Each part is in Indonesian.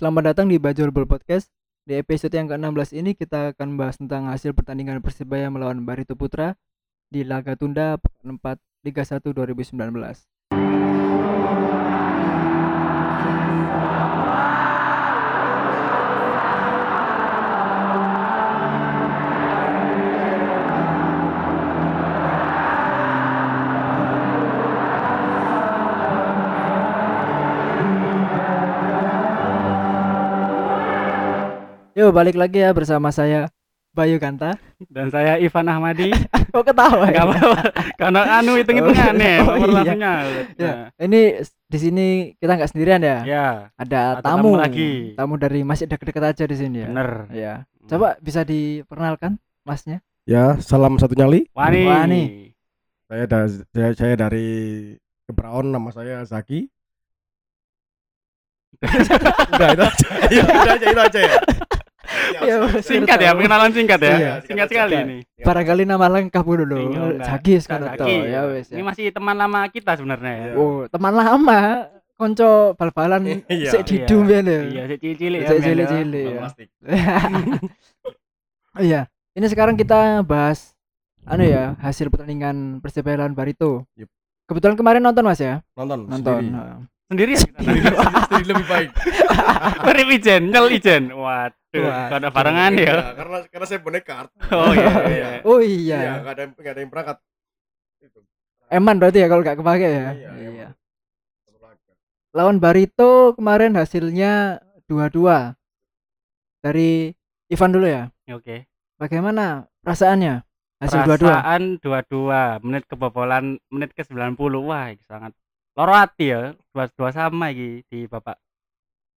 Selamat datang di Bajul Ball Podcast. Di episode yang ke-16 ini kita akan membahas tentang hasil pertandingan Persibaya melawan Barito Putra di laga tunda pekan 4 Liga 1 2019. Yuk balik lagi ya bersama saya Bayu Kanta. dan saya Ivan Ahmadi Kok ketawa? nggak apa-apa karena anu hitung hitungan nih Oh, nomor iya. langsungnya Ya, ini di sini kita nggak sendirian ya. ya Ada ada tamu, tamu lagi. Tamu dari masih dekat-dekat aja di sini ya. bener Ya. Coba bisa diperkenalkan masnya? Ya, salam satu nyali. Wani Wani. Saya da saya, saya dari Kebraon, nama saya Zaki. udah itu aja. Ya, udah aja itu aja ya. Iya, singkat ya perkenalan singkat ya Iya. singkat sekali ini Barangkali nama lengkap dulu. Iya, enggak. Zaki Kak sekarang Zaki. Ya wes ini ya. masih teman lama kita sebenarnya ya Iya. Oh, teman lama. Konco bal-balan Iya. sik didum ya lho. iya si cilik ya Sik men, ya. cilik-cilik ya. Iya. Ini sekarang kita bahas anu ya, hasil pertandingan Persibaya lawan Barito. Kebetulan kemarin nonton Mas ya? Nonton, Nonton. sendiri. Heeh. sendiri ya kita Sendiri, sendiri lebih baik. Beri ijen nyel ijen waduh Waduh. kada barengan ya Iya, karena karena saya bonek kart. oh iya iya Oh Iya, iya. enggak ada enggak ada yang berangkat. Itu. Eman berarti ya kalau gak kepake ya. Iya, Iya. Lawan Barito kemarin hasilnya 2-2. Dari Ivan dulu ya. oke Bagaimana perasaannya? Hasil 2-2. Perasaan dua-dua menit kebobolan menit ke 90 wah sangat loro hati ya dua dua sama iki di bapak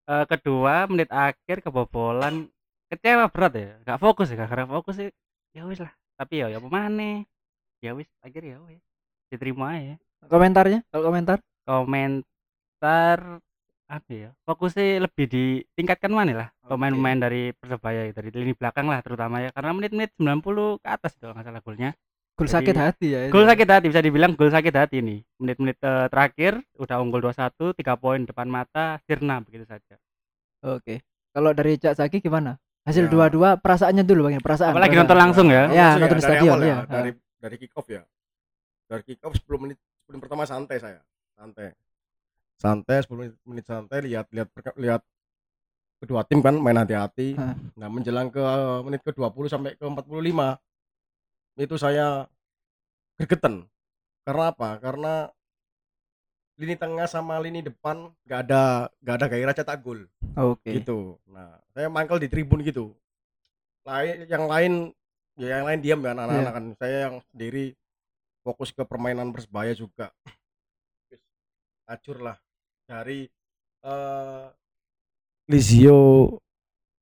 Eh, kedua menit akhir kebobolan. Kecewa berat ya. Gak fokus ya karena fokus sih. Ya wis lah. Tapi ya ya apa maneh? Ya wis akhir ya wis. Diterima aja. Komentarnya? Kalau komentar? komentar apa ya? Fokusnya lebih ditingkatkan mana lah? Pemain-pemain dari persebaya dari lini belakang lah terutama ya. Karena menit-menit 90 ke atas itu kalau nggak salah golnya Gol sakit hati ya. Gol sakit hati bisa dibilang gol sakit hati nih. Menit-menit eh, terakhir udah unggul 2-1, 3 poin depan mata, sirna begitu saja. Oke. Kalau dari Cak Zaki gimana? Hasil Ya. 2-2 perasaannya dulu Bang, ya, perasaan. Apalagi perasaan. nonton langsung ya. Ya, Langsung nonton di dari stadion, awal ya. Dari dari kick off ya. Dari kick off 10 menit 10 menit pertama santai saya. Santai. Santai 10 menit, menit santai lihat lihat kedua tim kan main hati-hati. Nah, menjelang ke eh, menit ke 20 sampai ke 45 itu saya gregetan. Karena apa? Karena lini tengah sama lini depan nggak ada nggak ada gairah cetak gol Oke. gitu. Nah, saya mangkel di tribun gitu. Lain yang lain ya yang lain diam ya anak-anak Iya. kan. Saya yang sendiri fokus ke permainan Persebaya juga. Acur lah dari eh Lizio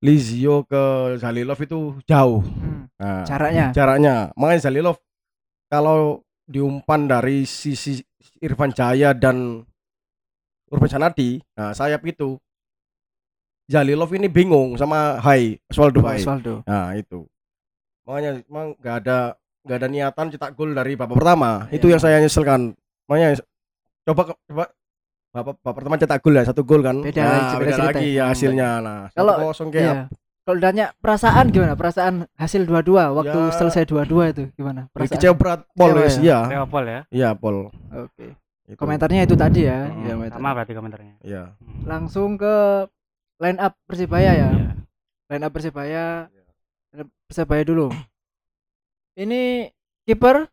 Lizio ke Zalilov itu jauh. Hmm, Nah, Caranya. jaraknya. Makanya Zalilov kalau diumpan dari sisi Irfan Jaya dan Urban Sanadi, nah sayap itu Zalilov ini bingung sama Hai, Osvaldo Hai. Osvaldo. Nah, itu. Makanya emang nggak ada nggak ada niatan cetak gol dari babak pertama. Itu Iya. yang saya nyeselkan. Makanya coba coba babak, babak pertama cetak gol ya, satu gol kan. Beda Nah, lagi, beda lagi ya. ya hasilnya. Nah, Kalau- kalau kosong kayak Iya. Kalau ditanya perasaan gimana? Perasaan hasil 2-2 waktu Ya. selesai 2-2 itu gimana? Perasaan. kecewa berat Pol ya? iya. Pol ya. Iya, Pol. Oke. Itu. Komentarnya itu tadi ya. Hmm, Iya, komentar. Sama berarti komentarnya. Iya. Langsung ke line up Persibaya ya. Iya. Line up Persibaya. Up Persibaya dulu. Ini kiper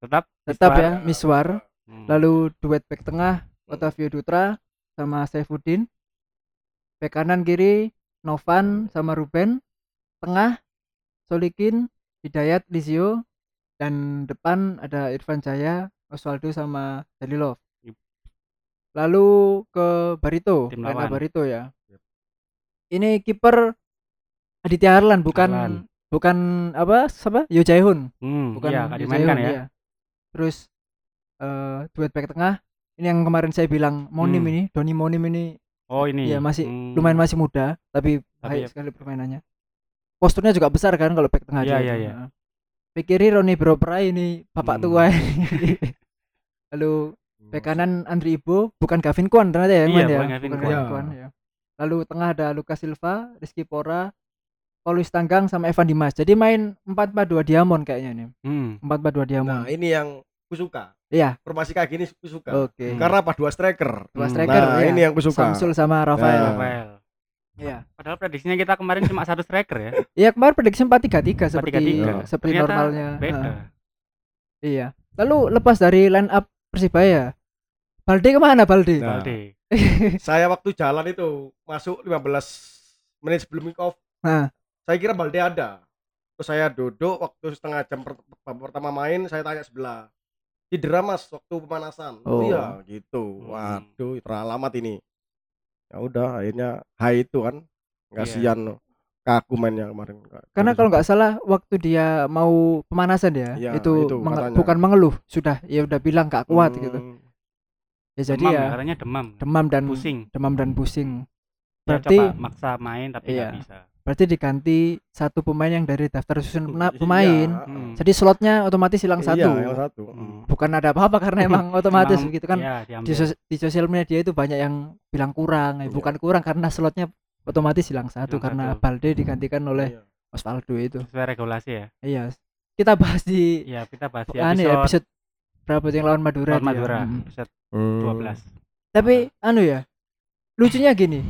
Tetap tetap Miswar. ya, Miswar. Hmm. Lalu duet back tengah Otavio Dutra sama Saifuddin. Back kanan kiri Novan sama Ruben. Tengah Solikin, Hidayat, Lizio dan depan ada Irfan Jaya, Osvaldo sama Dalilov. Yup. Lalu ke Barito, Tim lawan. Barito ya. Ini kiper Aditya Harlan bukan Harlan. bukan apa? Siapa? Yo Jae-hoon Hmm, bukan iya, dimainkan Jae-hoon, ya. iya. Terus eh duet back tengah ini yang kemarin saya bilang Monim Hmm. ini, Doni Monim ini Oh, ini. ya masih Hmm. lumayan masih muda tapi, Tapi baik ya- sekali permainannya. Posturnya juga besar kan kalau back tengah Iya, dia iya, iya. Heeh. Pikiri Roni Bropra ini bapak Hmm. tua ini. Lalu back kanan Andri Ibo bukan Gavin Kwan ternyata ya yang Iya, main ya. bukan Gavin Bukan Kwan. Kwan, ya. Lalu tengah ada Lucas Silva, Rizky Pora, Paulus Tanggang sama Evan Dimas. Jadi main 4-4-2 Diamond kayaknya nih. Hmm. 4-4-2 Diamond. Nah, ini yang ku suka. Iya, Formasi kayak gini ku suka. oke. Karena apa? Dua striker. Dua Hmm. striker Nah, ya. ini yang ku suka. Samsul sama Rafael. Nah. Rafael. Iya. Padahal prediksinya kita kemarin cuma satu striker ya. Iya, kemarin prediksi 4-3-3 seperti 4-3-3. seperti Ternyata normalnya. Beda. Heeh. Iya. Lalu lepas dari line up Persibaya, Balde ke mana Balde? Nah. Balde. Saya waktu jalan itu masuk 15 menit sebelum kick off. Nah. Saya kira Balde ada. Terus saya duduk waktu setengah jam per- pertama main, saya tanya sebelah. Cedera mas waktu pemanasan. Oh. Iya gitu. Hmm. Waduh, teralamat ini. Ya udah akhirnya hai itu kan. Kasihan kaku mainnya kemarin. Karena kalau nggak salah waktu dia mau pemanasan ya, Iya, itu, itu menge- katanya. bukan mengeluh, sudah ya udah bilang nggak kuat Hmm, gitu. Ya jadi demam, ya demam. demam dan Pusing. demam dan pusing. Berarti coba maksa main tapi nggak Iya. bisa. Berarti diganti satu pemain yang dari daftar susun pena- Iya, pemain. Hmm. Jadi slotnya otomatis hilang Iya, satu. satu. Hmm. Bukan ada apa-apa karena emang otomatis Emang, begitu kan. iya, Di, sos- di sosial media itu banyak yang bilang kurang, ya, Iya. bukan kurang karena slotnya otomatis hilang satu Hilang karena satu. Balde digantikan oleh Iya. Osvaldo itu. sesuai regulasi ya. Iya. Kita bahas di Iya, kita bahas di anu ya, episode, episode berapa yang lawan Madura lawan ya? Madura, Mm. episode Hmm. 12. Tapi anu ya, lucunya gini.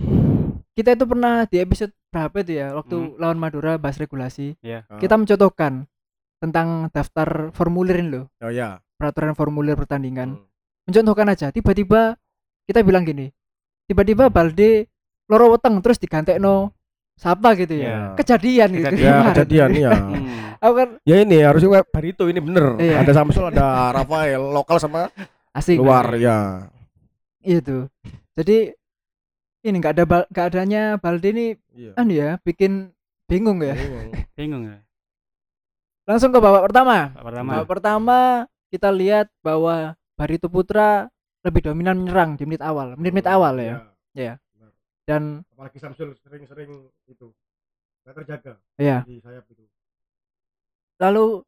Kita itu pernah di episode berapa itu ya waktu Hmm. lawan Madura bahas regulasi. Iya. Ah. Kita mencontohkan tentang daftar formulir ini loh, Oh ya. peraturan formulir pertandingan. Hmm. Mencontohkan aja, tiba-tiba kita bilang gini. Tiba-tiba Balde loro weteng terus digantekno siapa gitu ya. Iya. Kejadian gitu. Kejadian. Ya, kemarin. kejadian ya. Aku kan Ya ini harusnya kayak Barito ini bener. Iya. Ada Samsul, ada Rafael, lokal sama asik. luar ya. Itu. Jadi ini nggak ada bal- nggak adanya Balde ini Iya. anu ya, bikin bingung ya. Bingung ya. Langsung ke babak pertama. Pak Pertama. Babak pertama kita lihat bahwa Barito Putra lebih dominan menyerang di menit awal, menit-menit awal ya. Iya. benar. Dan Apalagi Samsul sering-sering itu nggak terjaga ya, di sayap itu. lalu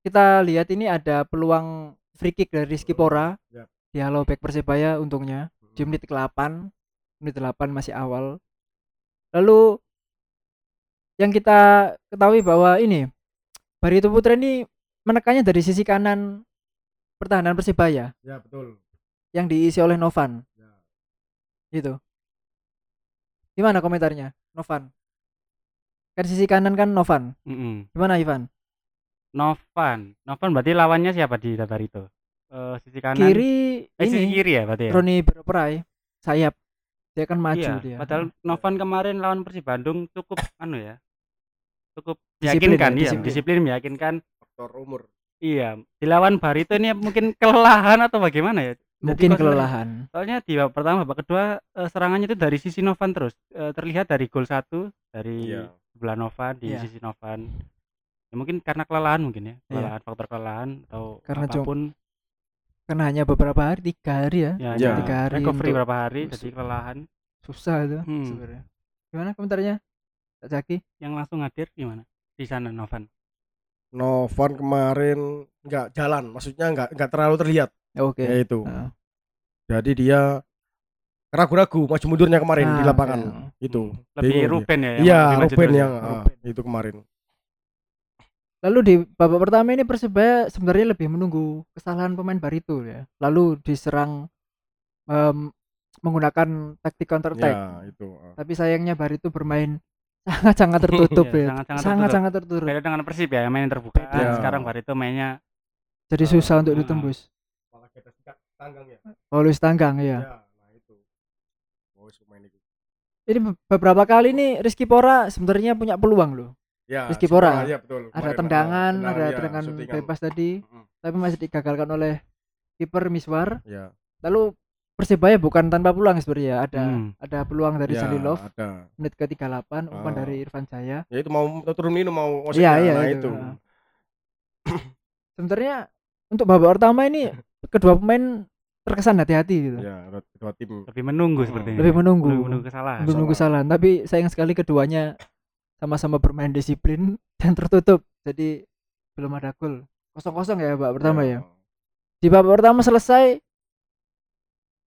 kita lihat ini ada peluang free kick dari Rizky Pora Ya. di halo back Persebaya untungnya di menit ke-8 menit 8 masih awal lalu yang kita ketahui bahwa ini Barito Putra ini menekannya dari sisi kanan pertahanan Persebaya Ya betul. yang diisi oleh Novan Ya. gitu gimana komentarnya Novan kan sisi kanan kan Novan Mm-mm. gimana Ivan Novan. Novan berarti lawannya siapa di daftar itu? Eh, sisi kanan. kiri eh, sisi ini kiri ya berarti ya. Roni Beroperai sayap dia kan maju iya, dia padahal Novan kemarin lawan Persib Bandung cukup anu ya. Cukup Disiplin meyakinkan ya, iya, disiplin. disiplin meyakinkan. Faktor umur. Iya, dilawan Barito ini mungkin kelelahan atau bagaimana ya? Jadi mungkin pas- kelelahan Soalnya di babak pertama, babak kedua eh, serangannya itu dari sisi Novan terus. Eh, terlihat dari gol satu dari Iya. sebelah Novan di Iya. sisi Novan. Ya, mungkin karena kelelahan mungkin ya, Iya. kelelahan faktor kelelahan atau Karena apa pun. Karena hanya beberapa hari tiga hari ya Ya, Iya. hanya Tiga hari recovery berapa hari jadi kelelahan. susah itu Hmm. sebenarnya gimana komentarnya Kak Zaki Yang langsung hadir gimana? Di sana Novan. Novan kemarin nggak jalan, maksudnya nggak nggak terlalu terlihat. Ya, oke Ya itu. Heeh. Jadi dia ragu-ragu maju mundurnya kemarin di Ah, lapangan. oke. Itu. Lebih Bingung. Ruben ya. Iya, Ruben ya? yang ah, Ruben. itu kemarin. Lalu di babak pertama ini Persebaya sebenarnya lebih menunggu kesalahan pemain Barito ya lalu diserang em, menggunakan taktik counter attack Ya, itu. tapi sayangnya Barito bermain sangat-sangat tertutup Iya, ya sangat-sangat sangat-sangat tertutup Beda dengan Persib ya, yang main terbuka. Beda. Sekarang Barito mainnya jadi susah untuk Ah. ditembus Apalagi ada sikap tanggang ya. Paulus Tanggang ya Ya, nah itu. Oh, pemain itu. ini be- beberapa kali nih Rizky Pora sebenarnya punya peluang loh Ya, Rizky Pora. setelah- Iya, betul. ada Kemarin, tendangan ah, ada ya, tendangan syutingan. bebas tadi Mm-mm. tapi masih digagalkan oleh kiper Miswar Ya. lalu Persebaya bukan tanpa peluang sebenarnya ada Hmm. ada peluang dari ya, Salilov ada. menit ke 38 umpan Ah. dari Irfan Jaya Ya itu mau turun ini mau Iya, wasit, iya, nah itu. itu. Ah. sebenarnya untuk babak pertama ini kedua pemain terkesan hati-hati gitu Ya, dua- dua tim. lebih menunggu Hmm. sepertinya. lebih menunggu Menunggu, menunggu kesalahan. menunggu kesalahan tapi sayang sekali keduanya sama-sama bermain disiplin dan tertutup jadi belum ada gol kosong-kosong ya babak pertama ya di babak pertama selesai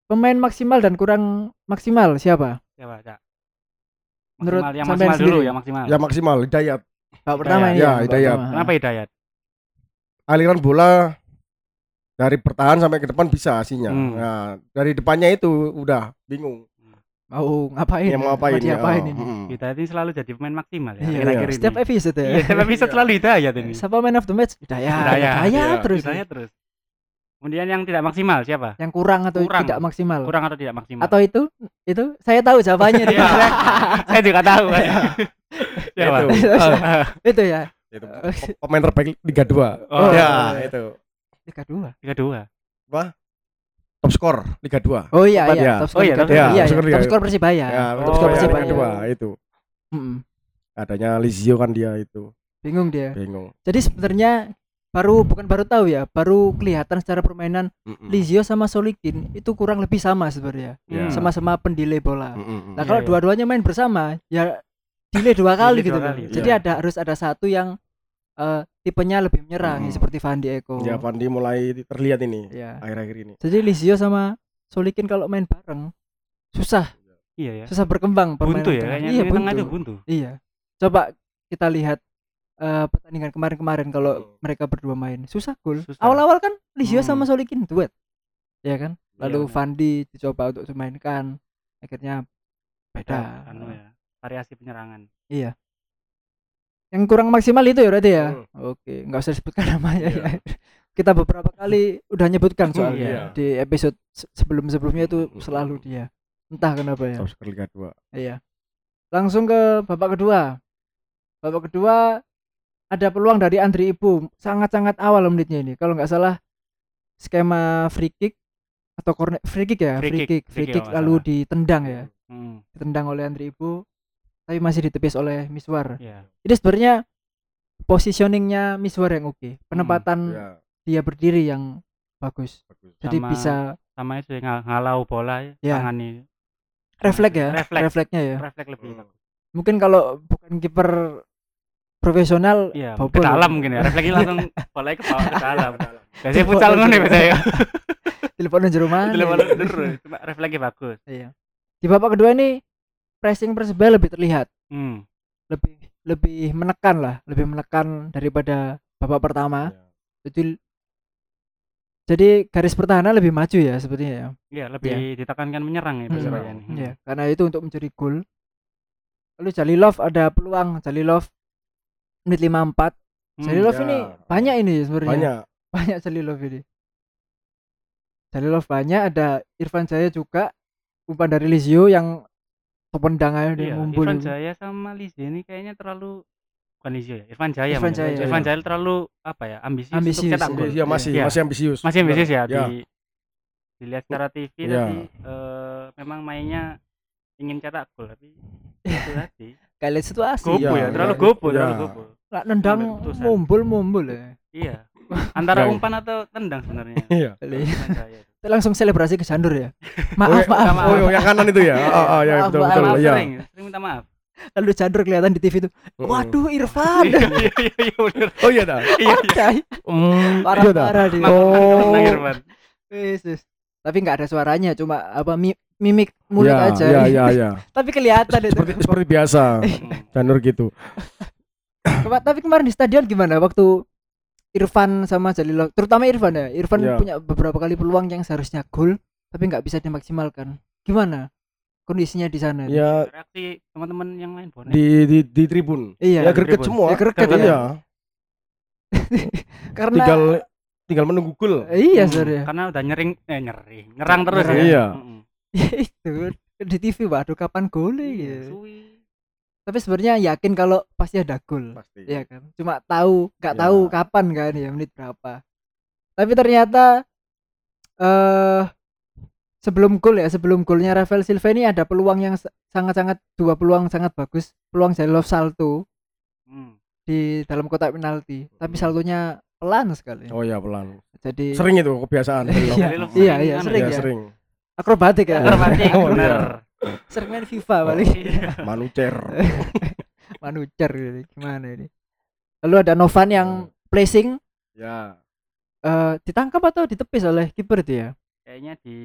pemain maksimal dan kurang maksimal siapa Siapa, Cak? Menurut Maksimal, yang maksimal dulu sendiri? yang maksimal. Ya maksimal Hidayat. Babak pertama ini. Ya, babak Hidayat. pertama. Kenapa Hidayat? Aliran bola dari bertahan sampai ke depan bisa aslinya. Hmm. Nah, dari depannya itu udah bingung. Mau ngapain? Ya, mau ngapain Mau diapain ya. ini? Hmm. Hidayat ini selalu jadi pemain maksimal ya. Iya, akhir-akhir Setiap episode ya. Iya, setiap episode Iya. selalu Hidayat ini. Siapa man of the match? Hidayat. Hidayat. Hidayat Iya. terus. Hidayat terus. Kemudian yang tidak maksimal siapa? Yang kurang atau Kurang. tidak maksimal? Kurang atau tidak maksimal? Atau itu? Itu saya tahu jawabannya. Iya, saya, saya juga tahu. Siapa? Itu. Ah, itu ya. itu. Pemain terbaik Liga 2. Oh, ya, iya. itu. Liga 2. Tiga dua. Top skor Liga 2. Oh iya Tempat iya, ya. top Oh skor iya, Liga top dua. skor. Iya, Ya, iya, top skor top Liga- skor Persibaya. Ya, Oh, top skor Persibaya kedua iya. itu. Mm-mm. Adanya Lizio kan dia itu. Bingung dia. Bingung. Jadi sebenarnya baru bukan baru tahu ya, baru kelihatan secara permainan Mm-mm. Lizio sama Solikin itu kurang lebih sama sebenarnya. Ya. Hmm. Sama-sama pendelay bola. Mm-mm. Nah, Iya, kalau iya. dua-duanya main bersama, ya delay dua kali Delay gitu dua loh. kali, Jadi iya. ada harus ada satu yang eh, tipenya lebih menyerang Hmm. ya, seperti Van de Eko. Ya Pandi mulai terlihat ini Ya. akhir-akhir ini. Jadi Lizio sama Solikin kalau main bareng susah, Iya ya. susah berkembang permainan Buntu ya kayaknya Iya, di tengah buntu. itu buntu. Iya. Coba kita lihat eh, pertandingan kemarin-kemarin kalau mereka berdua main susah gol. Susah. Awal-awal kan Lizio Hmm. sama Solikin duet. Ya kan? Lalu Iya, Fandi dicoba untuk dimainkan. Akhirnya beda. Anu ya. Variasi penyerangan. Iya. Yang kurang maksimal itu ya berarti ya. Hmm. Oke, nggak usah disebutkan namanya Iya. ya. Kita beberapa kali udah nyebutkan soalnya Iya. di episode se- sebelum-sebelumnya itu Hmm. selalu dia. Entah kenapa ya. Top skor Liga 2. Iya. Langsung ke babak kedua. Babak kedua ada peluang dari Andri Ibu sangat-sangat awal menitnya ini. Kalau nggak salah skema free kick atau corner free kick ya, Free free kick, kick, free free kick kick kalau nggak lalu ditendang ya. Hmm. Ditendang oleh Andri Ibu tapi masih ditepis oleh Miswar. Iya. Jadi sebenarnya positioningnya Miswar yang oke, penempatan Ya, dia berdiri yang bagus. bagus. Jadi Sama- bisa Sama itu ya, ng- ngalau bola ya. Ya. Tangan ini. refleks ya, Refleks. refleksnya ya. Refleks lebih Hmm. bagus. Mungkin kalau bukan kiper profesional Iya, bobol ke dalam ya. mungkin ya. Refleksnya langsung bolanya ke bawah ke dalam. Biasanya Telepon futsal ngono ya biasanya. Teleponan jero mana? Telepon terus. Cuma refleksnya bagus. Iya. Di babak kedua ini pressing Persebaya lebih terlihat, Hmm. lebih lebih menekan lah, lebih menekan daripada babak pertama. Ya. Jadi jadi garis pertahanan lebih maju ya sepertinya ya. Iya, lebih ditekankan menyerang ya Hmm, Persebaya ini. Iya, karena itu untuk mencuri gol. Lalu Jalilov ada peluang Jalilov menit 54. Hmm. Jalilov ya. ini banyak ini sebenarnya. Banyak. Banyak Jalilov ini. Jalilov banyak ada Irfan Jaya juga umpan dari Lizio yang tendang aja dia Iya, ngumpul. Irfan Jaya sama Lizzie ini kayaknya terlalu bukan Lizzie ya, Irfan Jaya. Irfan mungkin. Jaya, Irfan iya. Jaya terlalu apa ya? Ambisius, Ambisius, untuk cetak iya. gol. Iya, masih Iya. masih ambisius. Masih ambisius ya, Ya. di dilihat secara TV Iya. tadi eh, memang mainnya ingin cetak gol tapi itu tadi Kayak lihat situasi. gopo Iya, ya, terlalu iya, gopo, iya. terlalu gopo. Lah nendang putusan. mumbul-mumbul ya. Iya. Antara umpan atau tendang sebenarnya. Iya. Langsung selebrasi ke Jandur ya. Oh, Maaf, ya- maaf. Oh, yang kanan itu ya. Oh, oh ya Maaf, betul maaf, betul. Maaf, Iya. sering, sering minta maaf. Lalu Jandur kelihatan di TV itu. Waduh, Irfan. Iya, iya, iya, iya, bener. Oh iya dah. Iya, iya. Oke. Hmm, iya. Parah-parah dia. Oh. Yesus. Tapi nggak ada suaranya, cuma apa mi- mimik mulut Ya, aja. Ya, ya, ya. Tapi kelihatan itu. Seperti seperti biasa. Janur gitu. Tapi kemarin di stadion gimana waktu Irfan sama Jalilov, terutama Irfan ya. Irfan Iya. punya beberapa kali peluang yang seharusnya gol tapi nggak bisa dimaksimalkan. Gimana kondisinya di sana? Ya Reaksi teman-teman yang lain bonek. di di di tribun. Iya. Ya greget semua. Ya, greget ya. Iya. Karena Tinggal tinggal menunggu gol. iya Hmm, sebenarnya. Karena udah nyering eh nyering, nyerang terus Nyerang. ya. Iya. Mm-mm. Ya itu di TV waduh kapan gol Iya, ya. Tapi sebenarnya yakin kalau pasti ada gol. Pasti. Iya kan? Cuma tahu nggak Ya. tahu kapan kan ya menit berapa. Tapi ternyata eh sebelum gol ya, sebelum golnya Rafael Silva ini ada peluang yang sa- sangat-sangat dua peluang sangat bagus. Peluang Jalilov salto Hmm. di dalam kotak penalti, tapi saltonya pelan sekali. Oh ya pelan. Jadi Sering itu kebiasaan. Iya, iya, sering iya, sering Ya, ya. sering. Akrobatik ya. Akrobatik, Oh, bener. Sering main FIFA Oh. paling. Iya. Manucer. Manucer ini gimana ini. Lalu ada Novan yang placing Ya. eh ditangkap atau ditepis oleh kiper dia? Kayaknya di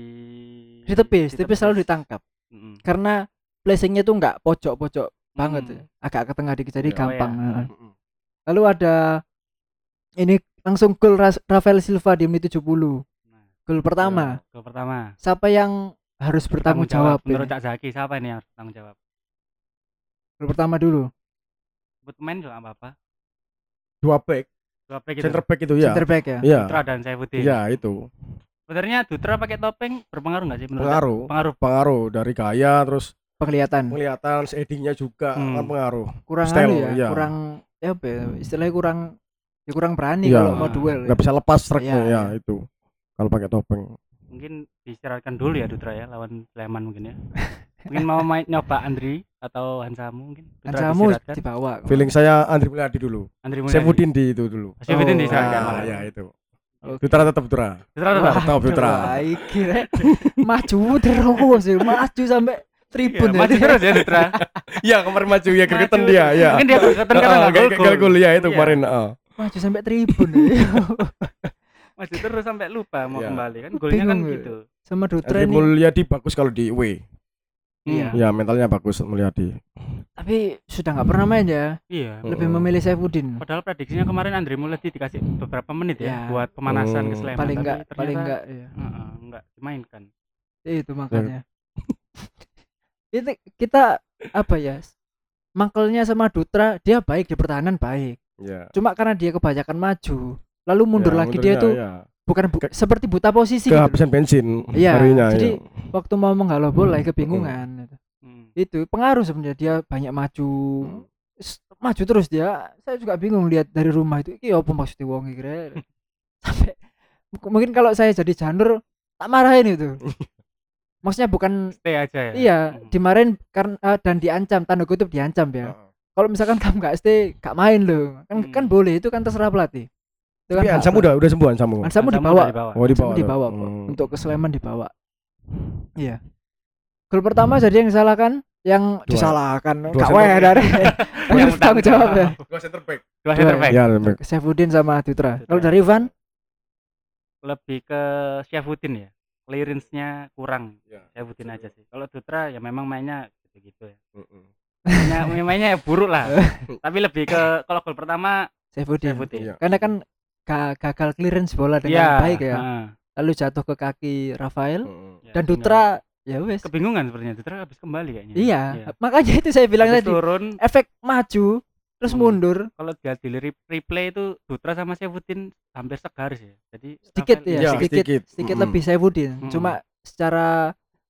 Ditepis, ditepis selalu ditangkap. Mm-mm. karena placingnya tuh nggak pojok-pojok banget Hmm. ya. agak ke tengah dikit jadi Iya. gampang Oh, iya. Heeh. Mm-mm. lalu ada ini langsung gol Rafael Silva di menit 70 Nah, gol pertama gol pertama. siapa yang harus bertanggung jawab, Menurut ini? Cak Zaki siapa ini yang harus bertanggung jawab? gol pertama dulu Sebut pemain juga apa-apa. Dua back, Dua back gitu. center back itu ya. center back ya Iya. Dutra dan Saifuddin. Iya, itu. Sebenarnya Dutra pakai topeng berpengaruh nggak sih menurut Pengaruh. Pengaruh. Pengaruh dari gaya terus penglihatan penglihatan shadingnya juga Hmm. kan pengaruh. kurang Style, anu ya iya. kurang ya apa ya, istilahnya kurang ya kurang berani Iya. kalau mau duel Nggak bisa lepas track Iya, ya, iya. itu. Kalau pakai topeng. Mungkin diistirahatkan dulu ya Dutra ya lawan Sleman mungkin ya. mungkin mau main nyoba Andri atau Hansamu mungkin. Dutra diistirahatkan. dibawa kok. Feeling saya Andri Mulyadi dulu. Andri Mulyadi. Saifuddin di itu dulu. Saifuddin Oh, diistirahatkan. Ah, malah. ya itu. Oke. Dutra tetap Dutra. Dutra tetap. Tetap Dutra. rek. maju terus ya maju sampai tribun Iya, maju terus ya Dutra. Iya, kemarin maju ya gregetan Maju. dia, ya. Mungkin dia gregetan karena Ah, kayak gol ya itu Iya. kemarin, ah. maju sampai tribun ya. Maju terus sampai lupa mau Iya. kembali kan golnya kan Bingung, ya. gitu. sama Dutra ini Mulyadi bagus kalau di away. Iya. Hmm. Ya, mentalnya bagus Mulyadi. tapi sudah nggak pernah main ya Iya. lebih memilih Saifuddin Padahal prediksinya kemarin Andri Mulyadi dikasih beberapa menit ya, Ya. buat pemanasan ke Hmm. Sleman. paling enggak ternyata, paling enggak ya. Heeh, enggak dimainkan. itu makanya itu kita apa ya mangkelnya sama Dutra dia baik di pertahanan baik Ya. cuma karena dia kebanyakan maju lalu mundur Ya, lagi dia mundurnya, tuh ya. bukan bu- Ke- seperti buta posisi gitu. kehabisan bensin Iya, harinya, jadi- ya. waktu mau menghalau bola ya kebingungan gitu. Hmm. itu pengaruh sebenarnya dia banyak maju S- maju terus dia saya juga bingung lihat dari rumah itu iya apa maksudnya wong iki rek? sampai mungkin kalau saya jadi janur tak marahin itu maksudnya bukan Stay aja ya. iya Hmm. dimarahin karena eh, dan diancam tanda kutip diancam ya Heeh. kalau misalkan kamu nggak stay nggak main loh kan Hmm. kan boleh itu kan terserah pelatih itu Tapi pelatih. udah udah sembuh Ansamu. Ansamu dibawa udah dibawa. Oh, dibawa. Ansamu dibawa kok Hmm. untuk ke Sleman dibawa iya gol pertama jadi yang disalahkan yang Dua- disalahkan center weh dari Yang harus tanggung jawab ya Dua center back. Dua center back. Ya, center back. Saifuddin sama Dutra kalau dari Ivan Lebih ke Syafuddin ya. Clearance-nya kurang. Ya. Syafuddin aja sih. Kalau Dutra ya memang mainnya gitu-gitu ya. Mm-mm. Mainnya, mainnya ya buruk lah. Tapi lebih ke kalau gol pertama Saifuddin Syafuddin. Iya. karena kan gagal clearance bola dengan Iya. baik ya heeh. lalu jatuh ke kaki Rafael. Ya, dan Dutra ya wes kebingungan sebenarnya Dutra habis kembali kayaknya. iya makanya itu saya bilang Habis tadi turun efek maju terus Hmm. mundur kalau dia di re- replay itu Dutra sama Syafuddin hampir segaris ya. Jadi sedikit Rafael- ya Iya, sedikit sedikit. sedikit Mm-mm. lebih Saifuddin Mm-mm. cuma secara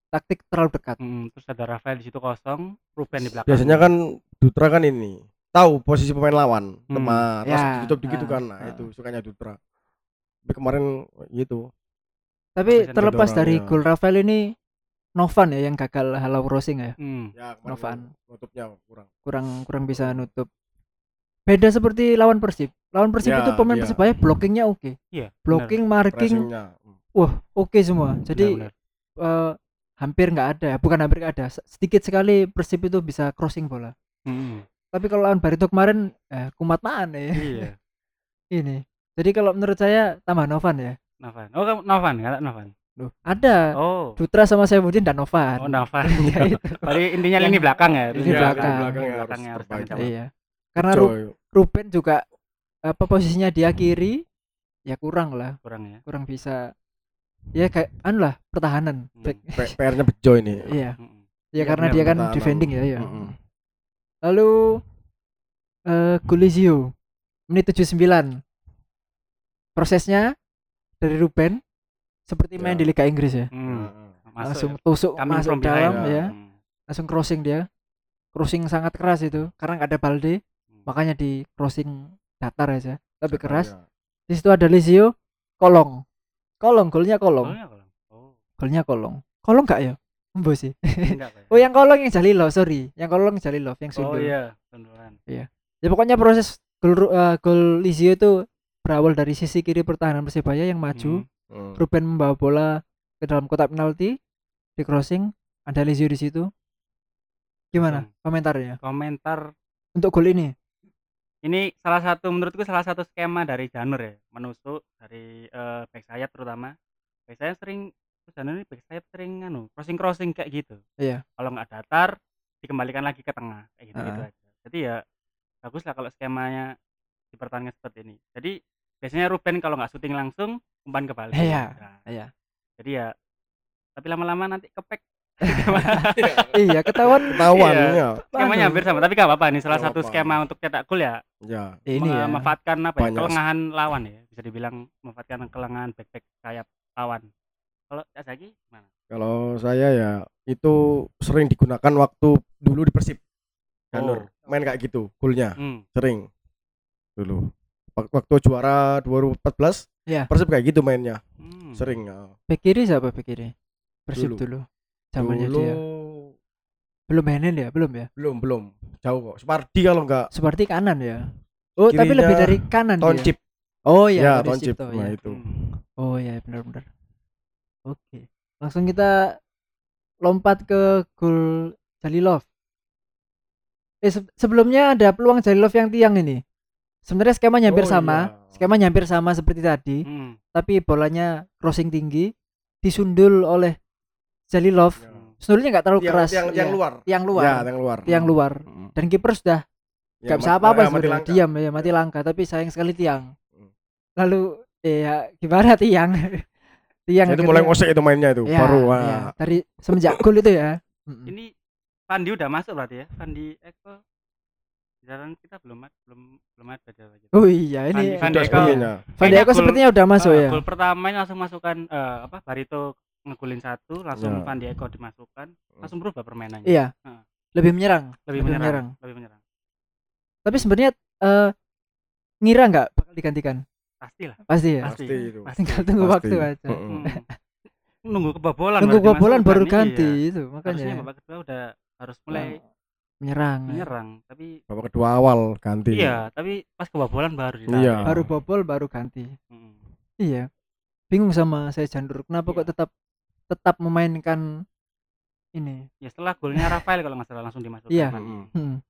taktik terlalu dekat Mm, terus ada Rafael di situ kosong, Ruben di belakang. Biasanya kan Dutra kan ini tahu posisi pemain lawan Hmm. tepat Ya, langsung ditutup gitu ah, kan nah ah. itu sukanya Dutra tapi kemarin gitu tapi Bisa terlepas dorong, dari ya. gol Rafael ini Novan ya yang gagal halau crossing ya Hmm. ya Novan. nutupnya kurang kurang kurang bisa nutup beda seperti lawan Persib lawan Persib Ya, itu pemain iya. Persibaya blockingnya oke Iya. blocking marking pressingnya mm. wah oke semua jadi benar. eh, hampir nggak ada ya bukan hampir nggak ada se- sedikit sekali Persib itu bisa crossing bola Mm, tapi kalau lawan Barito kemarin eh, kumat maan ya iya. ini jadi kalau menurut saya tambah Novan ya Novan. Oh, kamu Novan, kata Novan. Loh, ada Oh. Dutra sama Saifuddin dan Novan Oh, Novan. ya itu Berarti intinya lini belakang ya. Lini Iya, belakang. harus Belakangnya harus terbaik. iya karena Ru-. Ruben juga apa posisinya dia kiri ya kurang lah Kurang ya. kurang bisa ya kayak anu lah pertahanan Hmm. PR-nya bejo ini iya Mm-mm. ya Iya, karena dia kan defending ya ya Mm-mm. Lalu eh Gulizio menit 79 prosesnya dari Ruben seperti main Ya. di Liga Inggris ya Hmm. Heeh. Masuk langsung ya. tusuk Coming masuk dalam ya. ya langsung crossing dia crossing sangat keras itu karena nggak ada Balde Hmm. makanya di crossing datar aja tapi Cepat, keras ya. di situ ada Lizio kolong kolong golnya kolong Oh, ya, kalau. Oh, golnya kolong kolong nggak ya Embo sih. Enggak oh yang kolong yang Jalilov sorry. Yang kolong Jalilov yang Oh sundul. iya, sundulan. ya pokoknya proses gol Ru- eh, gol Lizio itu berawal dari sisi kiri pertahanan Persebaya yang maju. Hmm. Hmm. Ruben membawa bola ke dalam kotak penalti di crossing ada Lizio di situ. Gimana Kosong. komentarnya? Komentar. Untuk gol ini? Ini salah satu menurutku salah satu skema dari Janur ya menusuk dari eh, back sayap terutama. Back sayap sering terus Janur ini back sayap sering anu crossing crossing kayak gitu Iya. kalau nggak datar dikembalikan lagi ke tengah kayak gitu, gitu Ah. aja jadi ya bagus lah kalau skemanya dipertahankan seperti ini jadi biasanya Ruben kalau nggak syuting langsung umpan ke Baldi Iya. Nah, Iya. jadi ya tapi lama-lama nanti kepek Iya, ketahuan Ketahuan Iya. ya. skemanya hampir sama tapi gak apa-apa nih salah Nggak satu apa-apa. skema untuk cetak gol ya Ya. ini ya. memanfaatkan apa ya kelengahan lawan ya bisa dibilang memanfaatkan kelengahan back back sayap lawan kalau Cak Zaki gimana Kalau saya ya itu sering digunakan waktu dulu di Persib. Janur Oh. main kayak gitu, golnya hmm. sering dulu. Wak- Waktu juara 2014 Iya. Persib kayak gitu mainnya, Hmm. sering. ya. Bek kiri siapa bek kiri? Persib Dulu. dulu. Zamannya Dulu dia. Belum Henen ya, belum ya? belum belum jauh kok. Spardi kalau enggak Seperti kanan ya. Oh, tapi Kirinya lebih dari kanan dia. Toncip. Oh Ya, iya, dari Toncip. situ, Nah, ya. itu. Hmm. Oh iya, benar-benar. Oke. Langsung kita lompat ke gol Jalilov. Eh se- sebelumnya ada peluang Jalilov yang tiang ini. Sebenarnya skemanya hampir Oh, sama, iya. skemanya hampir sama seperti tadi, Hmm. tapi bolanya crossing tinggi, disundul oleh Jalilov. Ya. Sundulnya nggak terlalu Yang, keras. yang, yang iya. luar. Yang luar. Ya, yang luar. Tiang luar. Mm. Dan kiper sudah Ya, nggak bisa ma- apa-apa ya, sebenarnya. Diam ya, mati langkah. Tapi sayang sekali tiang. Hmm. Lalu ya gimana tiang? tiang Itu mulai ngosek itu mainnya itu. Ya, Baru ya, wah. dari semenjak gol itu ya. Ini Fandi udah masuk berarti ya Fandi Eko jalan kita belum belum belum ada jalan gitu. Oh iya ini. Van Dijk Kayaknya gol- sepertinya udah masuk Eh, ya. Gol pertama ini langsung masukkan eh, apa Barito ngegulin satu, langsung Ya. Eko dimasukkan, langsung berubah permainannya. Iya. Heeh. Lebih menyerang. Lebih, lebih menyerang, menyerang. lebih menyerang. Tapi sebenarnya eh ngira nggak bakal digantikan? Pasti lah. Pasti ya. Pasti. Pasti itu. Pasti. Tinggal tunggu Pasti. waktu aja. Hmm. Nunggu kebobolan. Tunggu baru kebobolan baru iya. ganti itu Harusnya makanya. babak kedua udah harus mulai Menyerang. menyerang, tapi Babak kedua awal ganti. iya, tapi pas kebobolan baru ditarik. Iya. Baru bobol baru ganti. Mm. Iya. Bingung sama saya Jandur. Kenapa kok Iya. tetap tetap memainkan ini? Ya setelah golnya Rafael kalau nggak salah langsung dimasukkan. Iya. Hmm.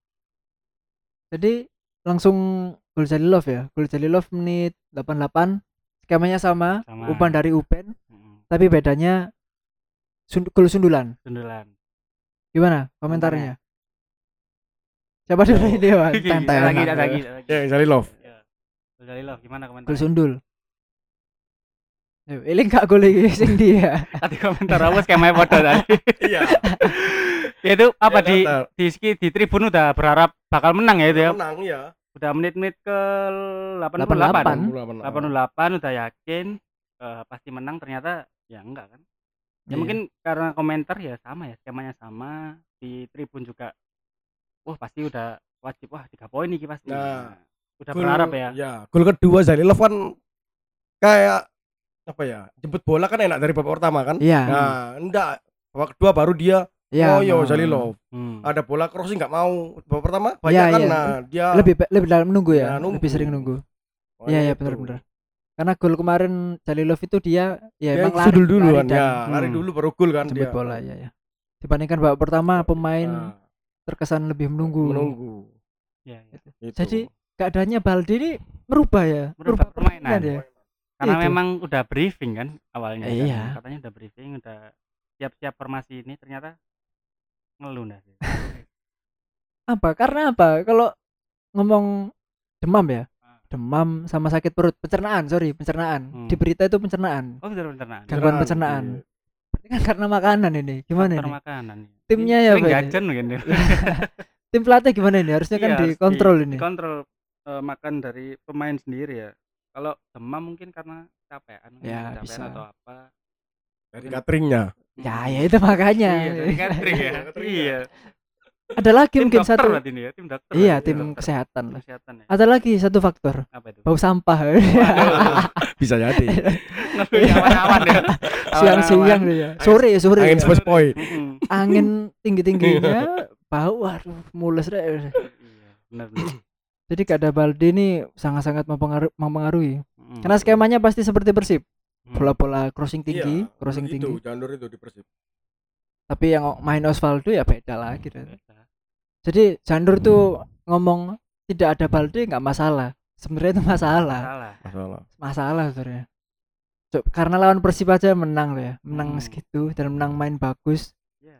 Jadi langsung gol Jalilov ya. Gol Jalilov menit 88. Skemanya sama, Sama. umpan dari Upen, Mm. tapi bedanya sund gol sundulan. Sundulan. Gimana komentarnya? Siapa dulu ini, Wan? Lagi, lagi, lagi, lagi. Ya, Jalilov. Ya. Gol Jalilov gimana komentar? Gol sundul. Yo, ini gak gol iki sing dia. Tadi komentar apa skemanya padha tadi. Iya. ya itu apa Iya, di di ski- di tribun udah berharap bakal menang ya itu ya. Menang ya. Udah menit-menit ke 88. 88. 88 udah yakin eh, pasti menang ternyata ya enggak kan. Ya Iya. mungkin karena komentar ya sama ya skemanya sama di tribun juga. Wah pasti udah wajib wah tiga poin nih pasti. Nah, udah Gol- berharap ya. Ya, gol kedua Jalilov kan kayak apa ya? Jemput bola kan enak dari babak pertama kan? Iya. Nah, enggak. Babak kedua baru dia Iya. oh yo nah. Jalilov. Hmm. Ada bola crossing nggak mau. Babak pertama banyak Iya, kan iya. nah dia Lebih lebih dalam nunggu ya. Ya, nunggu. Lebih sering nunggu. Oh, Iya, iya itu. benar-benar. Karena gol kemarin Jalilov itu dia ya Dia emang lari, dulu lari kan dan ya, lari Hmm. dulu baru gol kan jemput dia. bola ya ya. Dibandingkan babak pertama pemain Nah, terkesan lebih menunggu. menunggu. Ya, ya. Itu. Jadi keadaannya Baldi ini merubah ya, Merubah permainan. ya. Karena Itu. memang udah briefing kan awalnya. kan. Iya. Katanya udah briefing, udah siap-siap formasi ini ternyata ngeluh sih. Apa? Karena apa? Kalau ngomong demam ya, Ah. demam sama sakit perut, pencernaan, sorry, pencernaan. Hmm. Di berita itu pencernaan. Oh, sudah pencernaan. Gangguan Pencernaan, pencernaan. iya. Berarti kan karena makanan ini. Gimana Faktor ini? makanan. Timnya Ini ya, mungkin. dia. Tim pelatih gimana ini? Harusnya kan Iya, harus dikontrol di- ini. Dikontrol eh, makan dari pemain sendiri ya. Kalau demam mungkin karena capean, Ya, capean bisa. atau apa. Dari cateringnya. Ya, ya itu makanya. Iya, dari catering ya. Catering Iya. Ada lagi Tim mungkin dokter satu. ini ya, tim dokter. Iya, tim dokter. kesehatan Tim kesehatan ya. Ada lagi satu faktor, Apa itu? bau sampah. Bisa jadi. Awan-awan ya. Siang-siang Awan-awan. dia. Sore ya, sore. Angin ya. sepoi-sepoi. Mm-mm. Angin tinggi-tingginya, bau waduh mules deh. Iya, benar. Jadi keadaan Baldi ini sangat-sangat mempengaruhi, mempengaruhi. Mm. Karena skemanya pasti seperti Persib. Mm. Bola-bola crossing tinggi, Iya, crossing itu, tinggi. Janur itu di Persib. Tapi yang main Osvaldo ya beda lagi. deh. Beda. Jadi Jandur tuh ngomong tidak ada Baldi nggak masalah. Sebenarnya itu masalah. Salah. Masalah. Masalah sebenarnya. Cuk, Karena lawan Persib aja menang loh ya, menang Hmm. segitu dan menang main bagus Iya.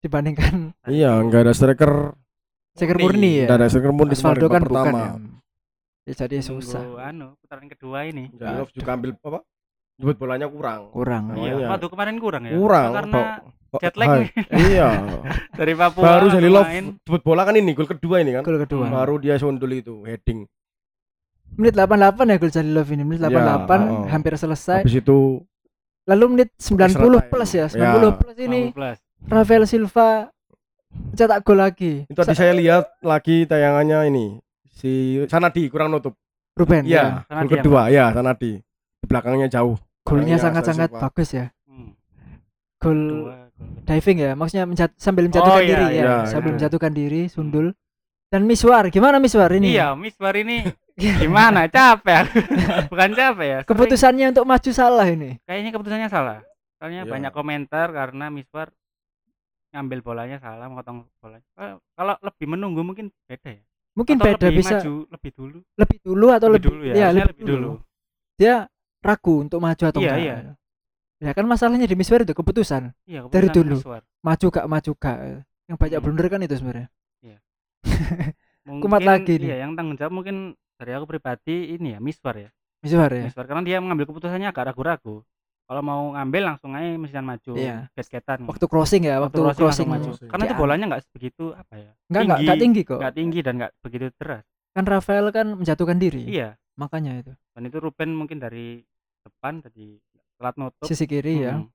dibandingkan Iya, enggak ada striker striker murni ya. Tidak ada striker murni Osvaldo kan babak bukan pertama. ya. Ya jadi susah. anu putaran kedua ini Jalilov juga ambil apa? Jemput bolanya kurang. Kurang. Oh, iya iya. waduh kemarin kurang ya Kurang. Karena jet lag iya. dari Papua Baru Jalilov main. jemput bola kan ini gol kedua ini kan. Gol kedua. Hmm. Baru dia sondul itu heading. Menit 88 ya gol Jalilov ini. Menit 88 Ya, oh. hampir selesai. Habis itu Lalu menit 90 time. plus ya. 90 Ya. plus ini 15. Rafael Silva cetak gol lagi. itu tadi saya lihat lagi tayangannya ini si Sanadi kurang nutup. Ruben Iya, ya. gol kedua ya Sanadi. Di belakangnya jauh. Golnya Iya, sangat-sangat bagus ya. Hmm, Gol diving ya. Maksudnya menjat- sambil menjatuhkan Oh, iya, diri ya. iya, Sambil iya. menjatuhkan diri sundul. Dan Miswar, gimana Miswar ini? iya Miswar ini gimana capek bukan capek ya sering- Keputusannya untuk maju salah ini. kayaknya keputusannya salah soalnya Iya. banyak komentar karena Miswar ngambil bolanya salah motong bolanya Eh, kalau lebih menunggu mungkin beda ya Mungkin Atau beda lebih bisa maju lebih dulu lebih dulu atau lebih, dulu ya, ya, harusnya lebih, dulu. Dia ragu untuk maju atau Iya, enggak. iya. Ya kan masalahnya di Miswar itu keputusan. iya Dari keputusan dulu. Miswar. Maju gak maju gak. Yang banyak Hmm. blunder kan itu sebenarnya. mungkin Kumat lagi nih. iya yang tanggung jawab mungkin dari aku pribadi ini ya Miswar ya Miswar ya. Miswar karena dia mengambil keputusannya agak ragu-ragu kalau mau ngambil langsung aja mesian maju Iya. get-getan Waktu crossing ya, waktu, crossing crossing, langsung maju crossing. karena itu Ya. bolanya nggak begitu apa ya Enggak enggak tinggi. enggak tinggi kok. nggak tinggi dan nggak begitu deras Kan Rafael kan menjatuhkan diri. iya Makanya itu. dan itu Ruben mungkin dari depan tadi telat nutup Sisi kiri ya. Hmm.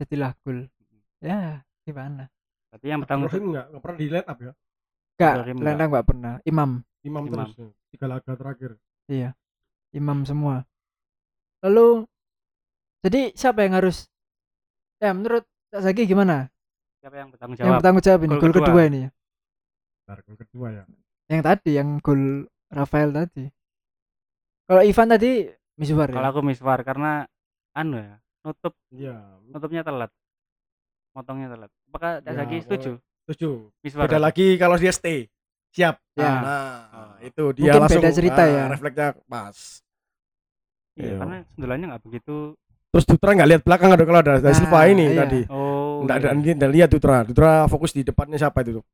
Jadilah gol. Ya, gimana? Berarti yang bertanggung Crossing enggak enggak pernah di line up ya. Enggak. Lendang enggak pernah. Imam. Imam, Imam. terus tiga laga terakhir. Iya. Imam semua. Lalu jadi siapa yang harus Ya, menurut Kak Zaki gimana? siapa yang bertanggung Yang jawab bertanggung jawab ini Gol kedua. kedua ini. ya? Bentar, gol kedua ya. Yang tadi yang gol Rafael tadi. Kalau Ivan tadi Miswar kalau ya. aku Miswar karena anu ya nutup Iya. nutupnya telat motongnya telat apakah Kak Ya, Zaki kalau- setuju Setuju. Miswar Beda lagi kalau dia stay. Siap. Ya. Nah, itu dia Mungkin langsung beda cerita ah, ya. Refleksnya pas. iya Iya. karena sundulannya nggak begitu Terus Dutra nggak lihat belakang ada kalau ada, ada Nah, Silva ini iya. tadi. oh Nggak ada iya. dia nggak lihat Dutra. Dutra fokus di depannya siapa itu tuh?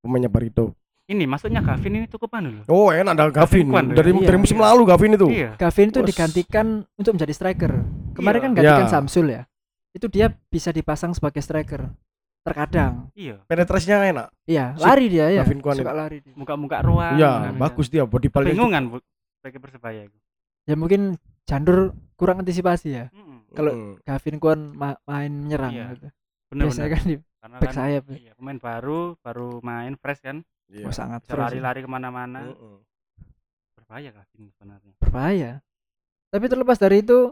Pemainnya Barito. ini maksudnya Gavin ini cukup anu loh Oh, enak ada Gavin. Kuan, Dari iya, dari musim iya. lalu Gavin itu. iya Gavin itu digantikan untuk menjadi striker. Kemarin Iya. kan gantikan Ya. Samsul ya. Itu dia bisa dipasang sebagai striker. Terkadang. iya Penetrasinya enak. Iya, lari dia ya. Gavin Kwan Suka lari dia. muka-muka ruang Iya, kan, bagus dia body ball bingungan bu sebagai persebaya itu Ya mungkin Jandur kurang antisipasi ya. Mm-mm. Kalau Gavin Kwan ma- main menyerang Iya. gitu. bener Biasanya bener kan di karena back kan sayap. iya, pemain baru baru main fresh kan Iya. Oh, sangat fresh ya. lari-lari ke mana-mana Heeh. berbahaya Gavin sebenarnya berbahaya. Tapi terlepas dari itu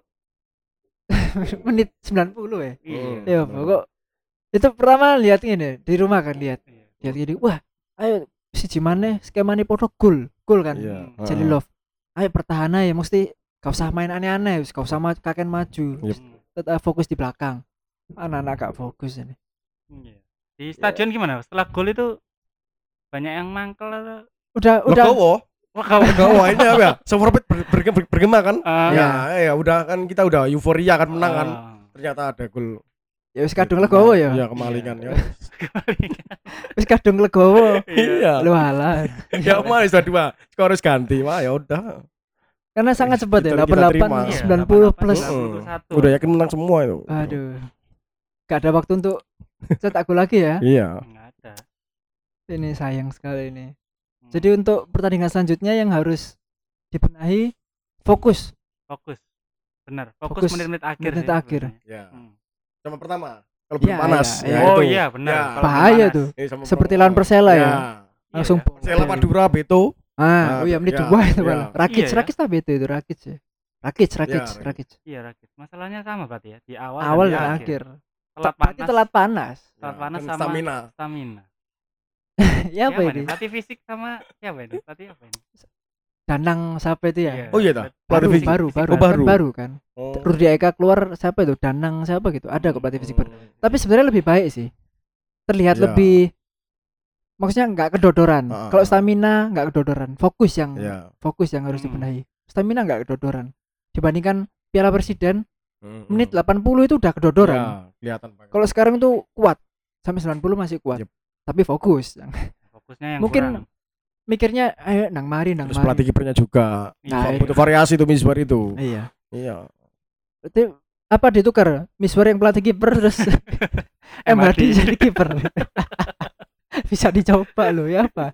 menit 90 ya. iya Ya pokok itu pertama lihat ini di rumah kan lihat Iya. lihat gini wah ayo si Jimane skemane podo gol gol kan Iya. Hmm. Jelly Love ayo pertahanan ya mesti gak usah main aneh-aneh wis gak usah ma- kakek maju Yep. Tetap fokus di belakang anak-anak gak fokus ini Iya. Di stadion gimana? Setelah gol itu banyak yang mangkel atau udah udah Legowo. Legowo ini apa ya? Severbet ber, ber, ber, bergema kan? Ah, ya, ya udah kan kita udah euforia kan menang kan. ah. Ternyata ada gol. ya wis kadung legowo ya Iya, kemalingan ya. wis kadung legowo Iya. lu halah Ya mana sudah dua. Skor harus ganti. Wah, ya udah. Karena sangat cepat ya Itu kita terima. 88 Iya, 90 plus 88, 91. Udah yakin menang semua itu. aduh gak ada waktu untuk cetak gol lagi ya Iya. Nggak ada. ini sayang sekali ini Hmm. jadi untuk pertandingan selanjutnya yang harus dibenahi fokus fokus. Benar, fokus Fokus menit-menit akhir. menit akhir. Ya. Hmm. Sama pertama. Kalau belum panas. iya, ya iya. Oh iya, benar. Ya. Bahaya panas. tuh seperti lawan Persela ya Ya. langsung. Persela Madura Beto. Ah Nah, oh iya menit ya, dua itu malah Rakic Iya, ya. Rakic tapi itu itu Rakic ya Rakic Rakic Rakic. Rakic Iya, Rakit. Masalahnya sama berarti ya, di awal, awal di dan akhir Telat berarti panas. telat panas Telat Ya, panas sama stamina. stamina. ya apa ini Pelatih fisik sama siapa ini? Pelatih apa ini? Danang siapa itu ya Iya. Oh iya dah. baru baru baru Oh, kan baru. baru kan Oh. Rudi Eka keluar siapa itu Danang siapa gitu ada kok pelatih fisik baru tapi sebenarnya lebih baik sih terlihat Ya. lebih maksudnya nggak kedodoran Ah, kalau ah. stamina nggak kedodoran fokus yang Ya. fokus yang harus Hmm. dibenahi stamina nggak kedodoran dibandingkan Piala Presiden Hmm. menit 80 itu udah kedodoran Ya, kelihatan banget. kalau sekarang itu kuat sampai 90 masih kuat Yep. tapi fokus Fokus fokusnya yang Mungkin kurang. mikirnya ayo nang mari nang Terus mari. pelatih kipernya juga. Nah, Iya. Butuh variasi tuh Misbar itu. Iya. Iya. Berarti apa ditukar? Miswar yang pelatih kiper terus M M. Hadi Hadi. jadi kiper. Bisa dicoba loh ya apa?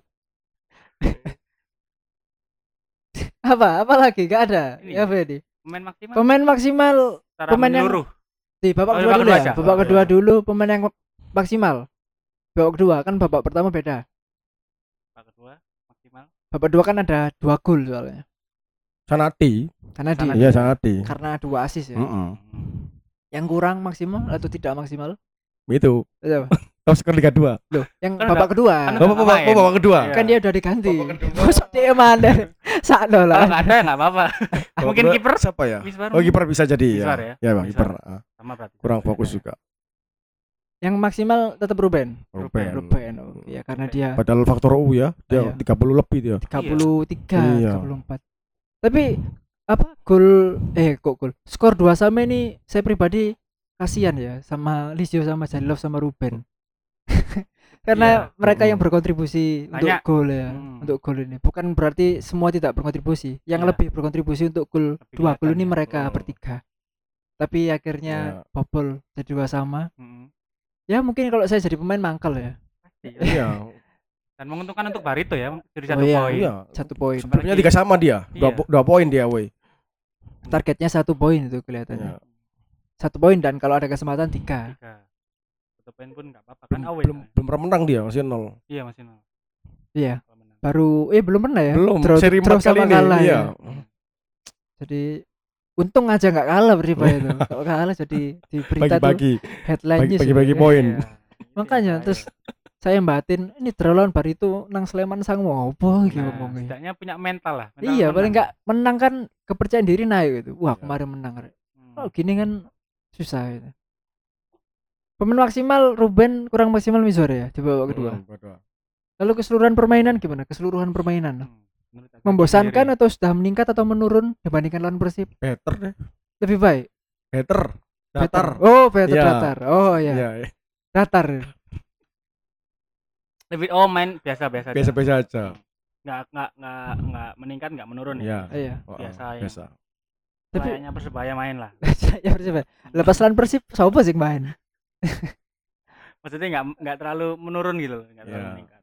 apa? Apa lagi? Gak ada. Ini. Ya ini? pemain maksimal Pemain maksimal secara pemain yang- di babak Oh, kedua dulu kedua ya. Babak Oh, kedua iya. dulu pemain yang maksimal. Babak kedua kan babak pertama beda. Babak kedua maksimal. Babak kedua kan ada dua gol soalnya. Sanati. Karena di Sangat. Iya, Sanati. karena dua asis ya. Heeh. Hmm. Yang kurang maksimal atau tidak maksimal? Itu. Top skor Liga 2. Loh, yang Kan babak kedua. kan Bapak bapak main. bapak babak kedua. Iya. kan dia udah diganti. Babak. Masa dia mana? Sakno lah. nggak ada ya nggak apa-apa. Babak Mungkin kiper siapa ya? Oh, kiper bisa jadi Misbar ya. ya? Ya, Bang, kiper. Ah, sama berarti. Kurang fokus juga. Yang maksimal tetap Ruben. Ruben. Ruben. Oh, ya karena dia Padahal faktor U ya, dia Iya. 30 lebih dia. 33, Iya. 34. Tapi apa gol eh kok gol. Skor 2 sama ini saya pribadi kasihan ya sama Lisio sama Jalilov sama Ruben. Karena Iya. mereka yang Mm. berkontribusi untuk Banyak. gol ya, Hmm. untuk gol ini. Bukan berarti semua tidak berkontribusi. Yang Iya. lebih berkontribusi untuk gol Lebih dua gol ini ya. mereka Oh. bertiga. Tapi akhirnya Iya. bobol jadi dua sama. Hmm. Ya mungkin kalau saya jadi pemain mangkal ya. Pasti ya. Iya. Dan menguntungkan untuk Barito ya, jadi Oh satu iya. poin. Iya. Satu poin. Sebenarnya tiga sama dia. Dua, Iya. dua poin dia, woi. Targetnya satu poin itu kelihatannya. Iya. Satu poin dan kalau ada kesempatan tiga. Tiga. Satu poin pun nggak apa-apa kan away. belum, kan? belum pernah menang dia, masih nol. Iya masih nol. Iya. Kalau. Baru eh belum pernah ya? Belum, Draw- seri empat kali sama ini. kalah Iya. ya. Jadi untung aja nggak kalah Persibaya itu. Kalau kalah jadi di berita tuh Bagi-bagi, headline news. bagi-bagi ya. poin. Iya. Makanya Iya, terus saya batin ini Drolon Barito nang Sleman sang mau apa gitu Nah, ngomongnya. setidaknya punya mental lah. mental Iya, menang. paling nggak menang kan kepercayaan diri naik gitu. Wah, Iya. kemarin menang. Hmm. Oh, gini kan susah gitu. Pemain maksimal Ruben kurang maksimal Mizor ya di babak kedua. Hmm. Lalu keseluruhan permainan gimana? Keseluruhan permainan. Hmm. Menurut aku Membosankan sendiri. atau sudah meningkat atau menurun dibandingkan lawan Persib? Better deh. Lebih baik. Better. Datar. Oh, better Iya. datar. Oh ya, Iya, iya. datar. lebih oh main biasa-biasa aja. biasa-biasa aja. nggak nggak nggak nggak meningkat nggak menurun Iya. ya Iya. Oh, Biasa ya. biasa. Tapi kayaknya persebaya main lah ya Persib. Lepas lawan Persib siapa sih main? maksudnya nggak nggak terlalu menurun gitu loh nggak terlalu Iya. meningkat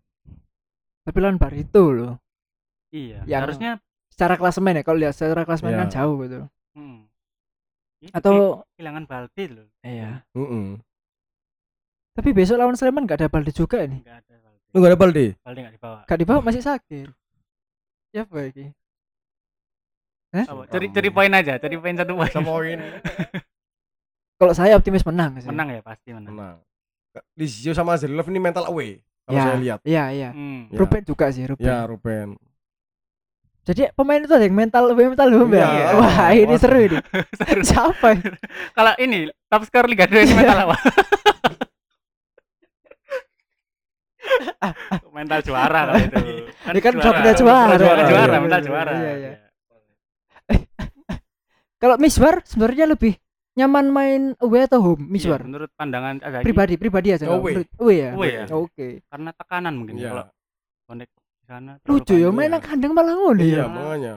Tapi lawan Barito loh. iya Yang- harusnya Secara klasemen ya, kalau lihat secara klasemen Iya. kan jauh gitu. hmm, itu Atau kehilangan Balde loh iya. Heeh. Tapi besok lawan Sleman gak ada Balde juga nih. nggak ada Balde Lu enggak ada Balde? Balde nggak dibawa Gak dibawa masih sakit. Ya ini? Apa? cari cari poin aja cari poin satu poin poin. Kalau saya optimis menang sih. menang ya pasti menang Menang. Lizio sama Zerlov ini mental away. Kalau Ya, saya lihat. Iya, iya. Hmm. Ya. Ruben juga sih, Ruben. Ya, Ruben. Jadi pemain itu ada yang mental, lebih mental home ya. Iya. Wah, ini Waduh. seru ini. Siapa? ini? kalau ini top skor Liga 2 ini mental apa mental juara kalau itu Ini kan udah pernah juara. juara juara Iya, mental iya, juara iya, iya. Kalau Miswar sebenarnya lebih nyaman main away atau home? Iya, Miswar. menurut pandangan ada Pribadi, pribadi aja. Away. Menurut- Away ya. Away ya. Oke. karena tekanan mungkin Iya. kalau connect di sana Lucu ya, main kandang malah ngono Iya, ya. makanya.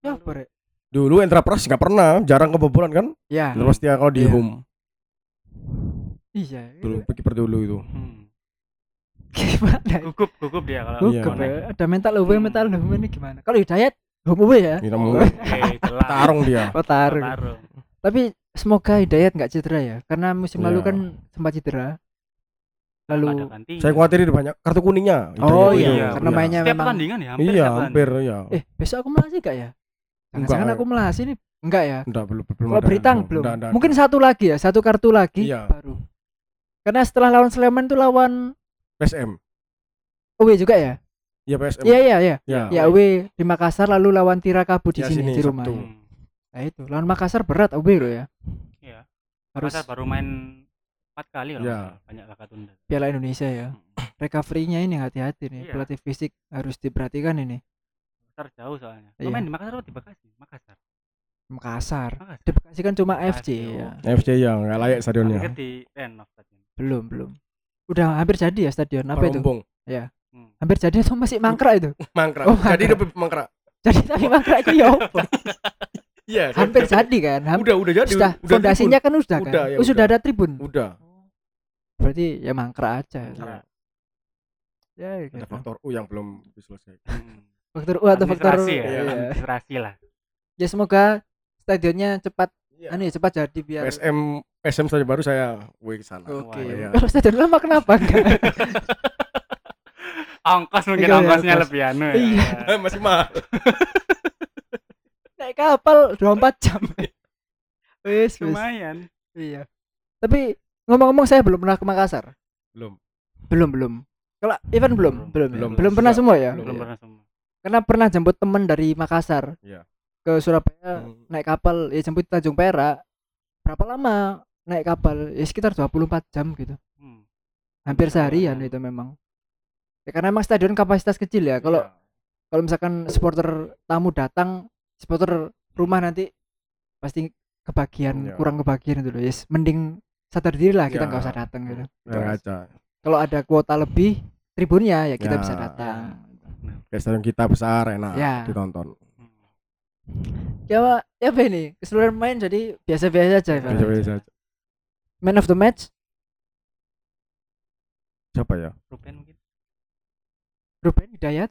Ya, apa, Rek? Dulu Entra Pras nggak pernah, jarang kebobolan kan? Ya. Terus dia kalau di Iya. home Iya. dulu kiper dulu itu. Hmm. Gimana? gugup gugup dia kalau Iya. Gugup ya. Ada mental away, Hmm. mental home ini gimana? Kalau Hidayat home away ya. Jelas. tarung dia. Oh. Tarung. Tapi semoga Hidayat nggak cedera ya, karena musim Iya. lalu kan sempat cedera. Ada Lalu ganti. Saya khawatir banyak kartu kuningnya. Oh iya, itu. karena Iya. mainnya setiap memang pertandingan ya hampir Iya, hampir ya. Eh, besok akumulasi gak ya? Enggak, Jangan eh. akumulasi nih. Enggak ya? Enggak, belum belum Kalau ada. Beritang belum. Enggak, enggak, Mungkin enggak. satu lagi ya, satu kartu lagi Iya. baru. Karena setelah lawan Sleman tuh lawan PSM. away juga ya? Iya PSM. Iya iya iya. Ya. Ya away di Makassar lalu lawan Tirakabu di Ya, sini, sini, di rumah. Sabtu. Nah itu, lawan Makassar berat away loh ya. Iya. Harus Makassar baru main empat kali nggak salah. banyak laga tunda. Piala Indonesia ya. Hmm. Recovery-nya ini hati-hati nih. Iya. Pelatih fisik harus diperhatikan ini. Makassar jauh soalnya. Iya. Lo main di Makassar atau di Bekasi? Makassar. Makassar. Makassar. Di Bekasi kan cuma Bekasi, FC ya. FC yang enggak layak stadionnya. kan di renov stadion. Belum, belum. Udah hampir jadi ya stadion apa itu? Rombong. Hmm. hampir jadi atau masih mangkrak itu mangkrak. Oh, Jadi lebih mangkrak. jadi tapi mangkrak itu ya apa Iya. hampir jadi kan Ham- Udah udah jadi. sudah udah fondasinya kan udah kan Udah, ya Oh, sudah udah. ada tribun tribun. Udah. berarti ya mangkrak aja ya Ada gitu. faktor U yang belum diselesaikan. Hmm. faktor U atau faktor ya, iya. administrasi lah. ya semoga stadionnya cepat Iya. anu ya cepat jadi biar SM SM saja baru saya W ke sana. oke Wah, iya. kalau stadion lama kenapa enggak Ongkos mungkin Iya, iya, ongkosnya ongkos. lebih anu ya. Iya. Masih mahal. Naik kapal 24 jam wis Lumayan. iya tapi ngomong-ngomong saya belum pernah ke Makassar Belum. belum belum kalau Ivan belum Belum. belum ya? Belum. belum pernah semua ya Belum Iya. pernah semua. karena pernah jemput teman dari Makassar Iya. ke Surabaya Hmm. naik kapal ya jemput di Tanjung Perak berapa lama naik kapal ya sekitar 24 jam gitu Hmm. hampir Bisa seharian itu memang ya, karena emang stadion kapasitas kecil ya kalau Iya. kalau misalkan supporter tamu datang supporter rumah nanti pasti kebagian Iya. kurang kebagian itu loh yes mending sadar diri lah kita Iya. nggak usah datang gitu aja. kalau ada kuota lebih tribunnya ya kita Ya. bisa datang Kayak stadion kita besar enak Ya. ditonton. Ya Pak, ya apa ini keseluruhan main jadi biasa-biasa aja Pak. Biasa-biasa aja. man of the match Siapa ya? Ruben mungkin. Ruben Hidayat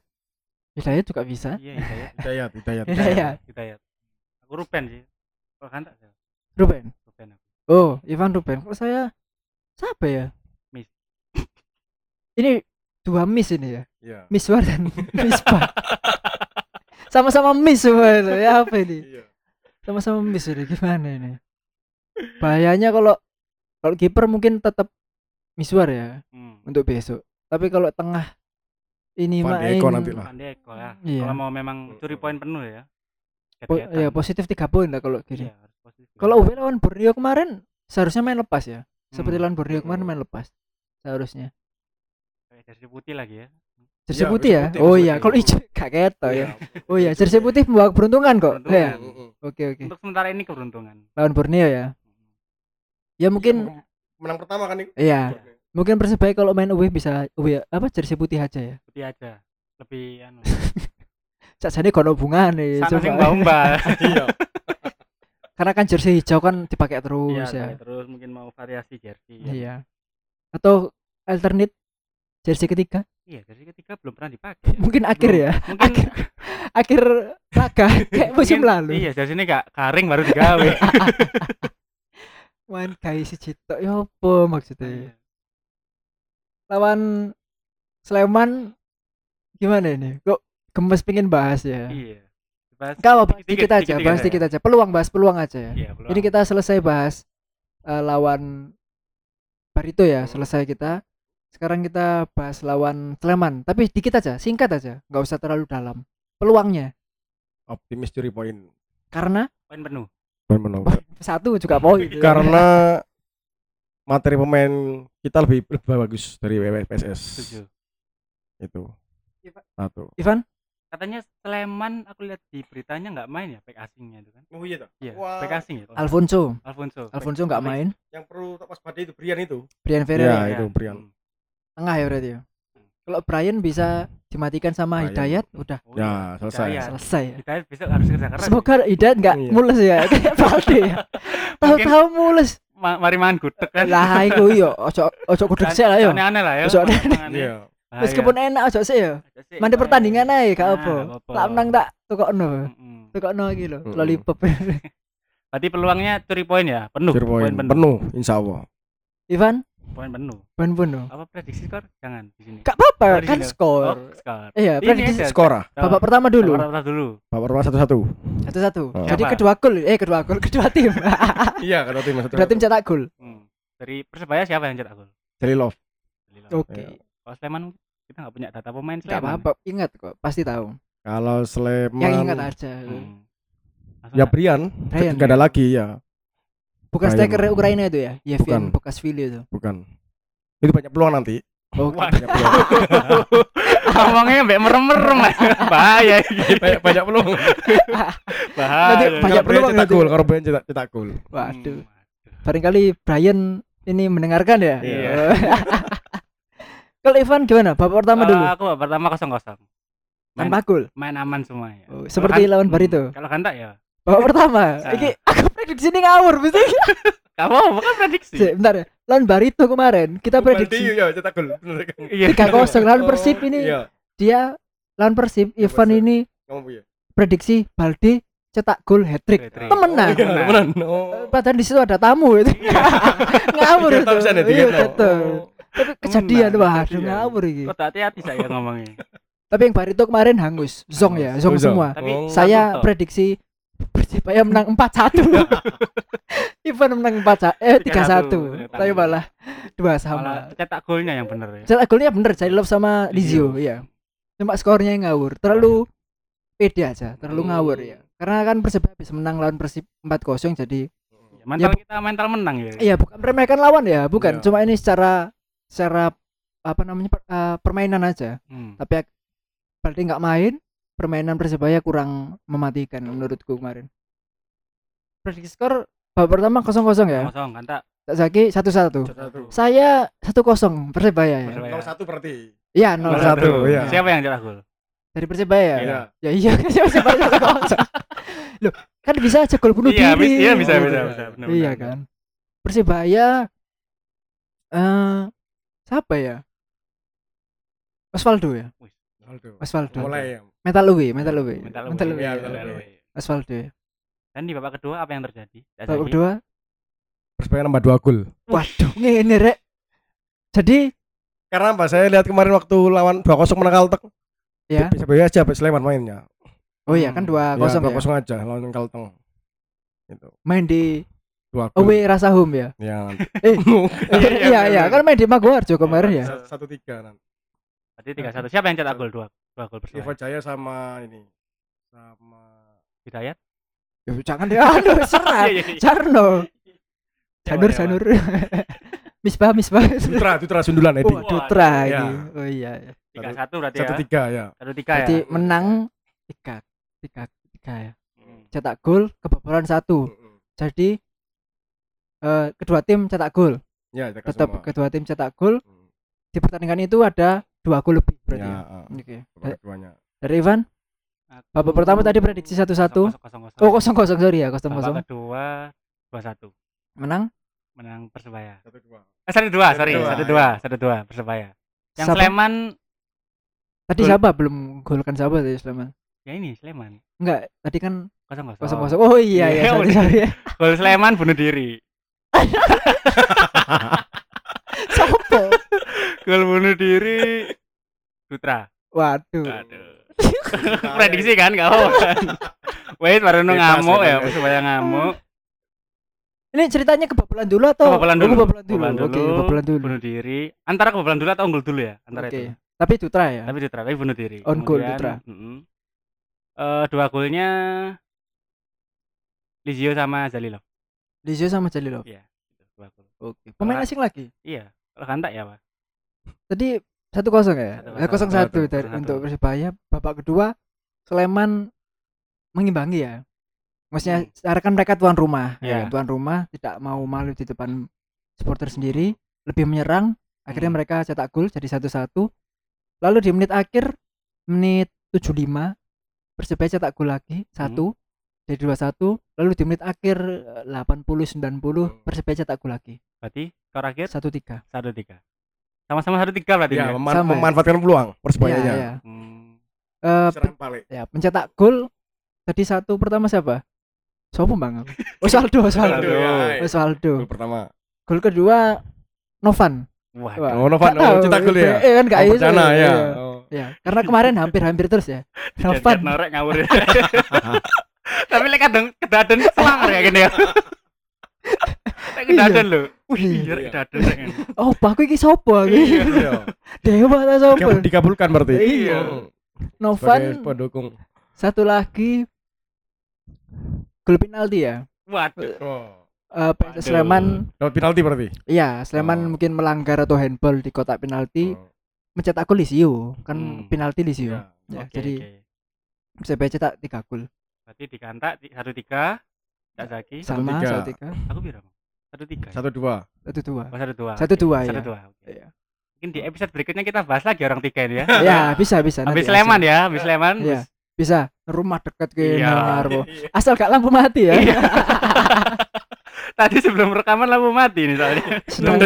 Hidayat juga bisa Iya, Hidayat. Hidayat, Hidayat. Hidayat Hidayat. Aku Ruben sih. Kalau kan tak saya. Ruben Ruben aku. oh Ivan Ruben kalau saya siapa ya Miss. ini dua miss ini ya Iya. Miswar dan Misbah sama-sama miss semua itu ya apa ini Iya. sama-sama miss ini gimana ini bahayanya kalau kalau kiper mungkin tetap Miswar ya Hmm. untuk besok tapi kalau tengah ini Van main Dijk nanti lah. Van Dijk ya. Iya. Kalau mau memang curi poin penuh ya. po- ya positif tiga poin lah kalau gini Iya, kalau UB lawan Borneo kemarin seharusnya main lepas ya seperti Hmm. lawan Borneo kemarin main lepas seharusnya Kayak jersey putih lagi ya. jersey Iya, putih ya putih, oh iya kalau hijau gak keto ya Iya. oh iya jersey putih membawa keberuntungan kok Keberuntungan. ya Mm-mm. oke oke Untuk sementara ini keberuntungan. lawan Borneo ya ya mungkin menang pertama kan iya mungkin persebaya kalau main UB bisa UB apa jersey putih aja ya Putih aja. Lebih anu. sajane kono hubungan nih Sana sing mbak Iya. karena kan jersey hijau kan dipakai Iya, terus ya kayak terus mungkin mau variasi jersey. iya atau alternate jersey ketiga Iya, jersey ketiga belum pernah dipakai. ya. mungkin akhir Belum. ya Mungkin akhir akhir laga kayak musim mungkin- lalu Iya, jersey ini gak karing baru digawe. main guys si Cito ya apa maksudnya Iya. Lawan Sleman gimana ini kok gemes pengen bahas ya Iya. Bahas apa bahas dikit-dikit, dikit aja, dikit-dikit bahas aja. dikit aja. Peluang bahas peluang aja ya. Iya, belum. Ini kita selesai bahas eh, lawan Barito ya, Hmm. selesai kita. Sekarang kita bahas lawan Sleman, tapi dikit aja, singkat aja, nggak usah terlalu dalam. Peluangnya Optimis curi poin. karena poin penuh. Poin menang. satu juga poin. Karena materi pemain kita lebih, lebih bagus dari PSS. Setuju. Itu. Iya, Pak. Satu. Ivan, Katanya Sleman aku lihat di beritanya nggak main ya back asingnya itu kan. Oh iya toh. Iya, Wah. back asing ya. kalau Alfonso, Alfonso. Alfonso nggak main. Yang perlu waspada itu Brian itu. Brian Iya, Ferreira itu Brian. Hmm. tengah ya berarti ya. Kalau Brian bisa dimatikan sama Brian. Hidayat, udah Oh, Ya, iya. selesai. Hidayat. selesai ya. Hidayat besok harus kerja keras. Semoga Hidayat nggak Iya. mules ya, kayak Valde ya. Tahu-tahu mules. Ma- mari mangan gudeg kan. Lah iku yo, ojo ojo kudu sik lah yo. Aneh-aneh lah ya. Ojo aneh. ya. Iya. Meskipun enak ojo sik yo. Sik, Mandi pertandingan ae gak Nah, apa. Tak menang tak tukokno. Mm-mm. Tukokno iki lho, lollipop. Berarti peluangnya curi poin ya? Penuh. Curi poin penuh. penuh, insya Allah. Ivan, Poin penuh. ban penuh. Apa prediksi skor? Jangan di sini. Gak apa-apa, Oh, kan skor. Oh, skor. Iya, Ini prediksi aja. Skor ah. babak pertama dulu. Babak pertama dulu. Bapak rumah satu-satu. Satu-satu. Oh. Jadi Siapa? kedua gol, eh kedua gol, kedua tim. Iya, kedua tim satu. kedua tim cetak gol. Hmm. Dari Persebaya siapa yang cetak gol? Jadi love. Oke. Iya. Kalau Sleman kita nggak punya data pemain Gak Sleman. apa-apa, ingat kok, pasti tahu. Kalau Sleman Yang ingat aja. Hmm. Langsung Ya Brian, Brian. Gak ada lagi ya, Bukan striker Ukraina itu ya? Yevgen Bukan. Bokashvili itu. bukan. Itu banyak peluang nanti. Oh, Banyak peluang. Ngomongnya mbak merem-merem bahaya banyak banyak peluang. bahaya. Nanti banyak peluang cetak gol, kalau Brian cetak cetak gol. waduh. Hmm. Barangkali Brian ini mendengarkan ya? Iya. Kalau Ivan gimana? Babak pertama dulu. Aku babak pertama kosong kosong. Main, Tanpa gol. main aman semua ya. Oh, seperti lawan hmm, Barito. Kalau kantak ya. Babak pertama. Ah. Iki aku prediksi ini ngawur mesti. Kamu bukan prediksi. Sik, bentar ya. Lawan Barito kemarin kita prediksi ya cetak gol. Kan? Iya. 3-0 lawan Persib ini. Iya. Dia lawan Persib, Ivan Persib. ini Kamu ya. prediksi Balde cetak gol hat trick. Hat-trick. Temenan. Oh, iya, Temenan. temenan. Oh. Padahal di situ ada tamu itu. ngawur Tiga itu. tiga Iya, betul. Oh. Tapi kejadian wah, ngawur iki. Kok hati-hati saya ngomongnya. Tapi yang Barito kemarin hangus, zong ya, zong Oh, semua. Tapi Oh. Saya prediksi Persibaya menang 4-1. Ivan menang 4 eh 3-1. 3-1. Tapi malah dua Malah sama. cetak golnya yang bener ya. Cetak golnya bener, Love sama Lizio, iya. Cuma skornya yang ngawur, terlalu pede aja, terlalu Hmm. ngawur ya. Karena kan Persibaya habis menang lawan Persib 4-0 jadi Mental kita mental menang ya. iya bukan meremehkan lawan ya, bukan. Iya. Cuma ini secara secara apa namanya per- eh, permainan aja. Hmm. Tapi berarti nggak main, permainan Persibaya kurang mematikan menurutku kemarin. Prediksi skor babak pertama 0-0 ya. Kosong kantak. Tak Zaki 1-1. Satu. Saya 1-0 Persibaya ya. Persibaya. Nol satu berarti. Iya, Nomor 0-1. satu, iya. Siapa yang cetak gol? Dari Persibaya. Iya. Ya iya kan Persibaya 1-0. Loh, kan bisa aja gol bunuh Iya, diri. iya bisa Oh, bisa iya. bisa. bener, Iya kan. Persibaya eh siapa ya? Osvaldo ya. Ronaldo. Osvaldo. Mulai ya. Mental Uwe, mental Uwe. Mental Mental Uwe, Uwe. iya, ya. Mental Uwe. Uwe. Osvaldo ya. Dan di babak kedua apa yang terjadi? Babak kedua Persebaya nambah dua gol. Waduh, ngene rek. Jadi Karena apa? Saya lihat kemarin waktu lawan 2-0 menang Kalteng. ya. Persebaya aja sampai Sleman mainnya. Oh iya kan 2-0 ya. Ya, 2-0 aja lawan Kalteng. Gitu. Main di Dua gol. Away Rasa Home ya. Ya. Eh, Iya, iya iya, kan main di Maguwarjo kemarin ya. Satu tiga nanti. Berarti tiga satu. Siapa yang cetak gol dua? Dua gol Iva Persibaya. Jaya sama ini sama Hidayat. Ya, jangan dia aduh serat. Iya, iya, iya. Jarno. Siapa, Janur? Janur. Misbah Misbah. Dutra Dutra Sundulan Edi. Oh, Dutra Iya. ini. Oh iya. Tiga satu berarti Satu ya. tiga ya. Satu tiga ya. Berarti menang tiga tiga tiga ya. Hmm. Cetak gol kebobolan satu. Jadi eh, kedua tim cetak gol. Ya, Tetap semua. kedua tim cetak gol. Hmm. Di pertandingan itu ada dua gol lebih berarti. Ya, Ya. Oke. babak keduanya. Dari Ivan Aku- babak pertama tadi prediksi kosong, kosong. Oh kosong kosong sorry ya kosong Babak kosong. kedua dua satu. Menang. Menang Persebaya. Satu dua. Eh, satu dua, Satu sorry, satu dua, satu dua Persebaya. Yang Siapa? Sleman, Tadi siapa belum golkan siapa tadi Sleman? ya ini Sleman, Enggak, tadi kan kosong kosong. kosong kosong. Oh iya Iya, iya sorry sorry. ya. Gol Sleman bunuh diri. Sopo? Gol bunuh diri Dutra. Waduh. Aduh. Prediksi kan kau. Wait, baru nu Bebas, ngamuk ya. Persebaya ngamuk. Ini ceritanya kebobolan dulu atau? Kebobolan Oh, dulu. kebobolan dulu. Kebobolan Oke, dulu, kebobolan dulu. Bunuh diri. Antara kebobolan dulu atau unggul dulu ya, antara Oke. itu. Tapi Dutra ya. Tapi Dutra, tapi bunuh diri. On goal Dutra. Eh, dua golnya Lizio sama Zalilov. Lizio sama Jalilov. Iya, dua gol. Oke. Pemain Kalau- asing lagi. Iya, kalau kantak ya, Pak. Tadi satu kosong ya. Satu Eh, kosong satu Satu, satu. untuk Persibaya. Babak kedua Sleman mengimbangi ya. Maksudnya secara kan mereka tuan rumah, ya, Hmm. Iya. tuan rumah tidak mau malu di depan supporter sendiri, lebih menyerang. Akhirnya Hmm. mereka cetak gol jadi satu-satu. Lalu di menit akhir menit 75 Persibaya cetak gol lagi Hmm. satu jadi 2-1. Lalu di menit akhir eh, 80 90 Hmm. Persibaya cetak gol lagi Berarti skor akhir 1-3. satu tiga. Sama-sama satu tiga berarti Ya, ya. Sama ya. memanfaatkan peluang Iya, Persebayanya. iya. Hmm. Eh, Serangan balik. ya pencetak gol tadi satu pertama siapa? Sopo bang? Osvaldo, Osvaldo, Osvaldo. ya. Osvaldo. Gol pertama. Gol kedua Novan. Waduh. Wah, Oh, Novan, oh, cetak gol ya? Eh kan gak Oh, iso, ya. iya. Oh. Ya, karena kemarin hampir-hampir terus ya. Novan. norek ngawur. Tapi lek kadang kedaden selang kayak gini ya. Lek kedaden lho. Wih, Iya. iya kedaden. Oh, aku iki sopo aku? Iya. Dewa ta sopo? Dikabul- Dikabulkan berarti. Iya. Novan pendukung. satu lagi gol penalti ya. Waduh. Oh. Eh PS Waduh. Sleman Dapat penalti berarti. iya Sleman Oh. mungkin melanggar atau handball di kotak penalti Oh. mencetak gol Lisio kan Hmm. penalti Lisio Iya. ya Oke, jadi oke. Persibaya cetak tiga gol Berarti dikantak di- satu tiga. Tak Zaki. sama tiga. satu tiga Aku bilang satu tiga. Satu dua. satu dua. Oh, satu dua. Satu dua, Satu ya. dua. Iya. mungkin di episode berikutnya kita bahas lagi orang tiga ini ya. Ya bisa bisa habis nanti Sleman ya habis Sleman. Iya. bisa. Rumah dekat ke Iya. Narwo asal gak lampu mati ya. Iya. tadi sebelum rekaman lampu mati nih soalnya. Sedang-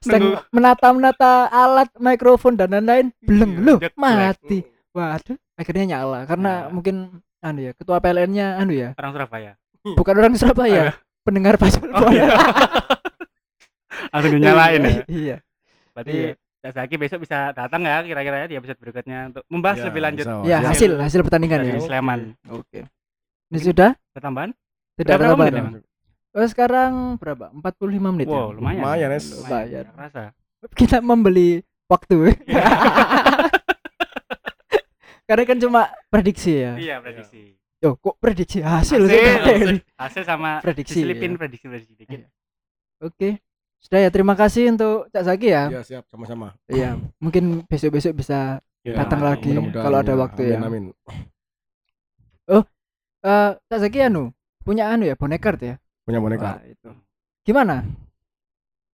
sedang menata menata alat mikrofon dan lain-lain. Belum Iya, loh jet lag. mati. Waduh akhirnya nyala. Karena mungkin anu ya ketua PLN-nya anu ya. Orang Surabaya. Bukan orang Surabaya pendengar Pak oh iya. langsung dinyalain ya? iya. Berarti Iya. Cak Zaki besok bisa datang ya kira-kira ya di episode berikutnya untuk membahas Ya, lebih lanjut? bisa, ya Hasil- hasil hasil pertandingan ya. Sleman. Oke. Ini sudah? Ada tambahan tidak ada tambahan oh, sekarang berapa? 45 menit wow ya lumayan. Lumayan, Es. Lumayan. nggak kerasa kita membeli waktu. Karena kan cuma prediksi ya. Iya prediksi oh kok prediksi hasil, Hasil. sih? hasil sama Prediksi, diselipin ya. prediksi prediksi dikit Iya. Oke. Sudah ya, terima kasih untuk Cak Zaki ya. Iya, siap sama-sama. Iya, mungkin besok-besok bisa Ya, Datang lagi mudah-mudahan kalau ada waktu ya. Amin, amin. eh Cak Zaki anu punya anu ya bonekart ya. Punya Wah, boneka. itu. Gimana?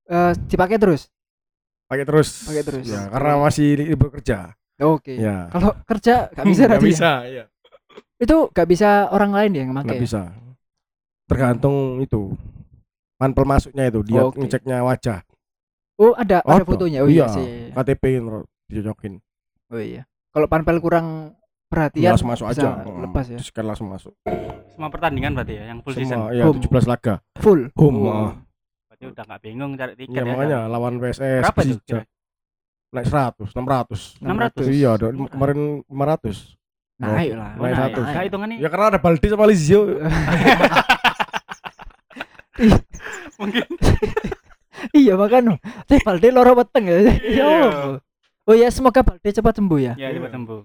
Eh dipakai terus. Pakai terus. Pakai terus. Ya, karena masih libur kerja. Oke. Ya. Kalau kerja gak bisa Nggak ya? bisa, iya. Itu gak bisa orang lain yang Nggak memakai. bisa. Tergantung itu. Panpel masuknya itu, dia Oke. ngeceknya wajah. Oh, ada ada Ada. fotonya. Oh iya, Iya. sih. KTP dicocokin. Oh iya. Kalau panpel kurang perhatian langsung masuk aja. lepas ya. Terus kan langsung masuk. semua pertandingan berarti ya yang full season Semua ya Home. 17 laga. Full. Home. Oh. berarti udah nggak bingung cari tiket Iya, ya makanya lawan PSS berapa kira? Naik 100, 600. 600. Iya, ada kemarin 500. Naik lah. Oh, Naik naik. satu. Nah, hitungannya Ya karena ada Baldi sama Lizio. mungkin iya makanya teh Balde loro weteng ya ya Iya. Oh ya semoga Balde cepat sembuh ya ya cepat sembuh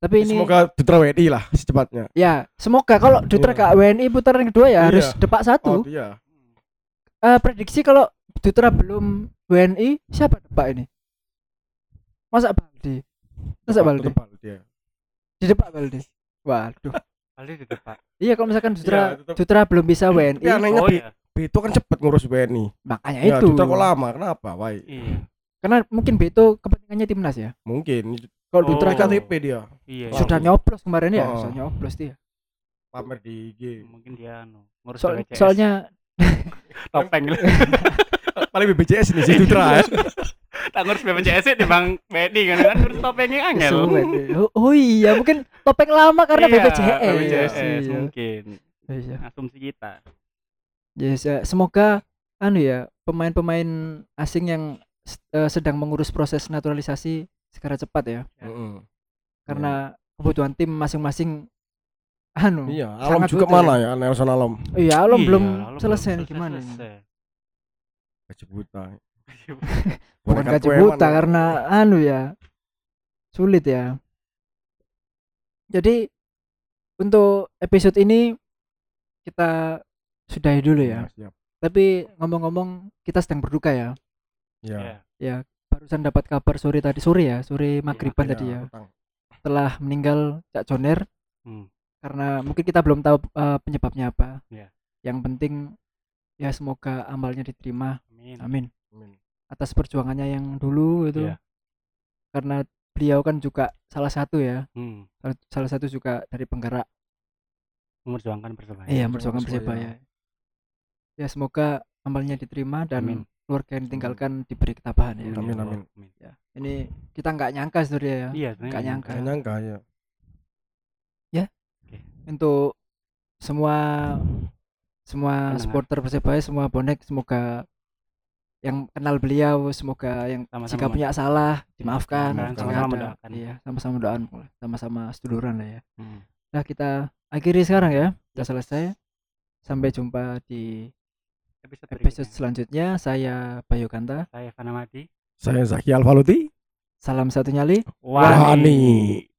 tapi ini Semoga Dutra WNI lah secepatnya. ya semoga kalau Dutra Iya. ke WNI putaran kedua ya Iya. harus depak Oh, satu iya. Eh, prediksi kalau Dutra belum WNI siapa depak ini masa Balde masa Baldi ya. Di depak Balde waduh Baldi di depan iya kalau misalkan Dutra Iya, tetap. Dutra belum bisa WNI Ya, anehnya oh iya Beto kan cepet ngurus WNI. makanya Ya, itu Dutra kok lama? Kenapa? Wah, iya karena mungkin Beto kepentingannya timnas ya mungkin kalau Oh. Dutra kan KTP dia iya sudah Langsung. nyoblos kemarin ya Oh. sudah nyoblos dia pamer di IG. mungkin dia anu ngurus BPJS. soalnya topeng Paling BPJS ini si Dutra ya. tak ngurus BPJS di bang BNI kan kan ngurus topengnya angel. Oh, oh iya, mungkin topeng lama karena Iya, BPJS. BPJS Iya. mungkin Iya. asumsi kita Yes, ya. semoga anu ya, pemain-pemain asing yang eh, sedang mengurus proses naturalisasi segera cepat ya. Heeh. Karena kebutuhan tim masing-masing anu. Iya, Alam juga butuh mana ya Nelson Alam? Iya, Alom Iya, belum selesai nih belum gimana ini? selesai. Gaji buta. Bukan gaji buta ya. karena anu ya. Sulit ya. Jadi untuk episode ini kita sudahi dulu ya. Siap. Tapi ngomong-ngomong kita sedang berduka ya. Iya. Iya. Ya, barusan dapat kabar sore tadi sore ya, sore maghriban Iya, tadi ya. petang. Telah meninggal Cak Joner Hmm. karena mungkin kita belum tahu eh, penyebabnya apa. Iya. Yang penting ya semoga amalnya diterima. Amin. Amin. Amin. Atas perjuangannya yang dulu itu. Iya. Karena beliau kan juga salah satu ya. Hmm. Salah- satu juga dari penggerak memperjuangkan persebaya iya Betul, perjuangan Persebaya. Ya semoga amalnya diterima dan Amin. keluarga yang ditinggalkan diberi ketabahan ya. Amin, amin. Ya, Ini kita nggak nyangka sebenarnya ya. iya Nggak nyangka. Nggak nyangka ya. untuk semua semua supporter Persebaya semua bonek semoga yang kenal beliau semoga yang Sama-sama jika punya salah dimaafkan sama-sama mendoakan. iya sama-sama doakan sama-sama seduluran lah ya. Hmm. nah kita akhiri sekarang ya. Sudah selesai. Sampai jumpa di episode, episode berikutnya. selanjutnya. Saya Bayu Kanta saya Fana Madi Saya Zaki Alfaluti. salam satu nyali. Wani.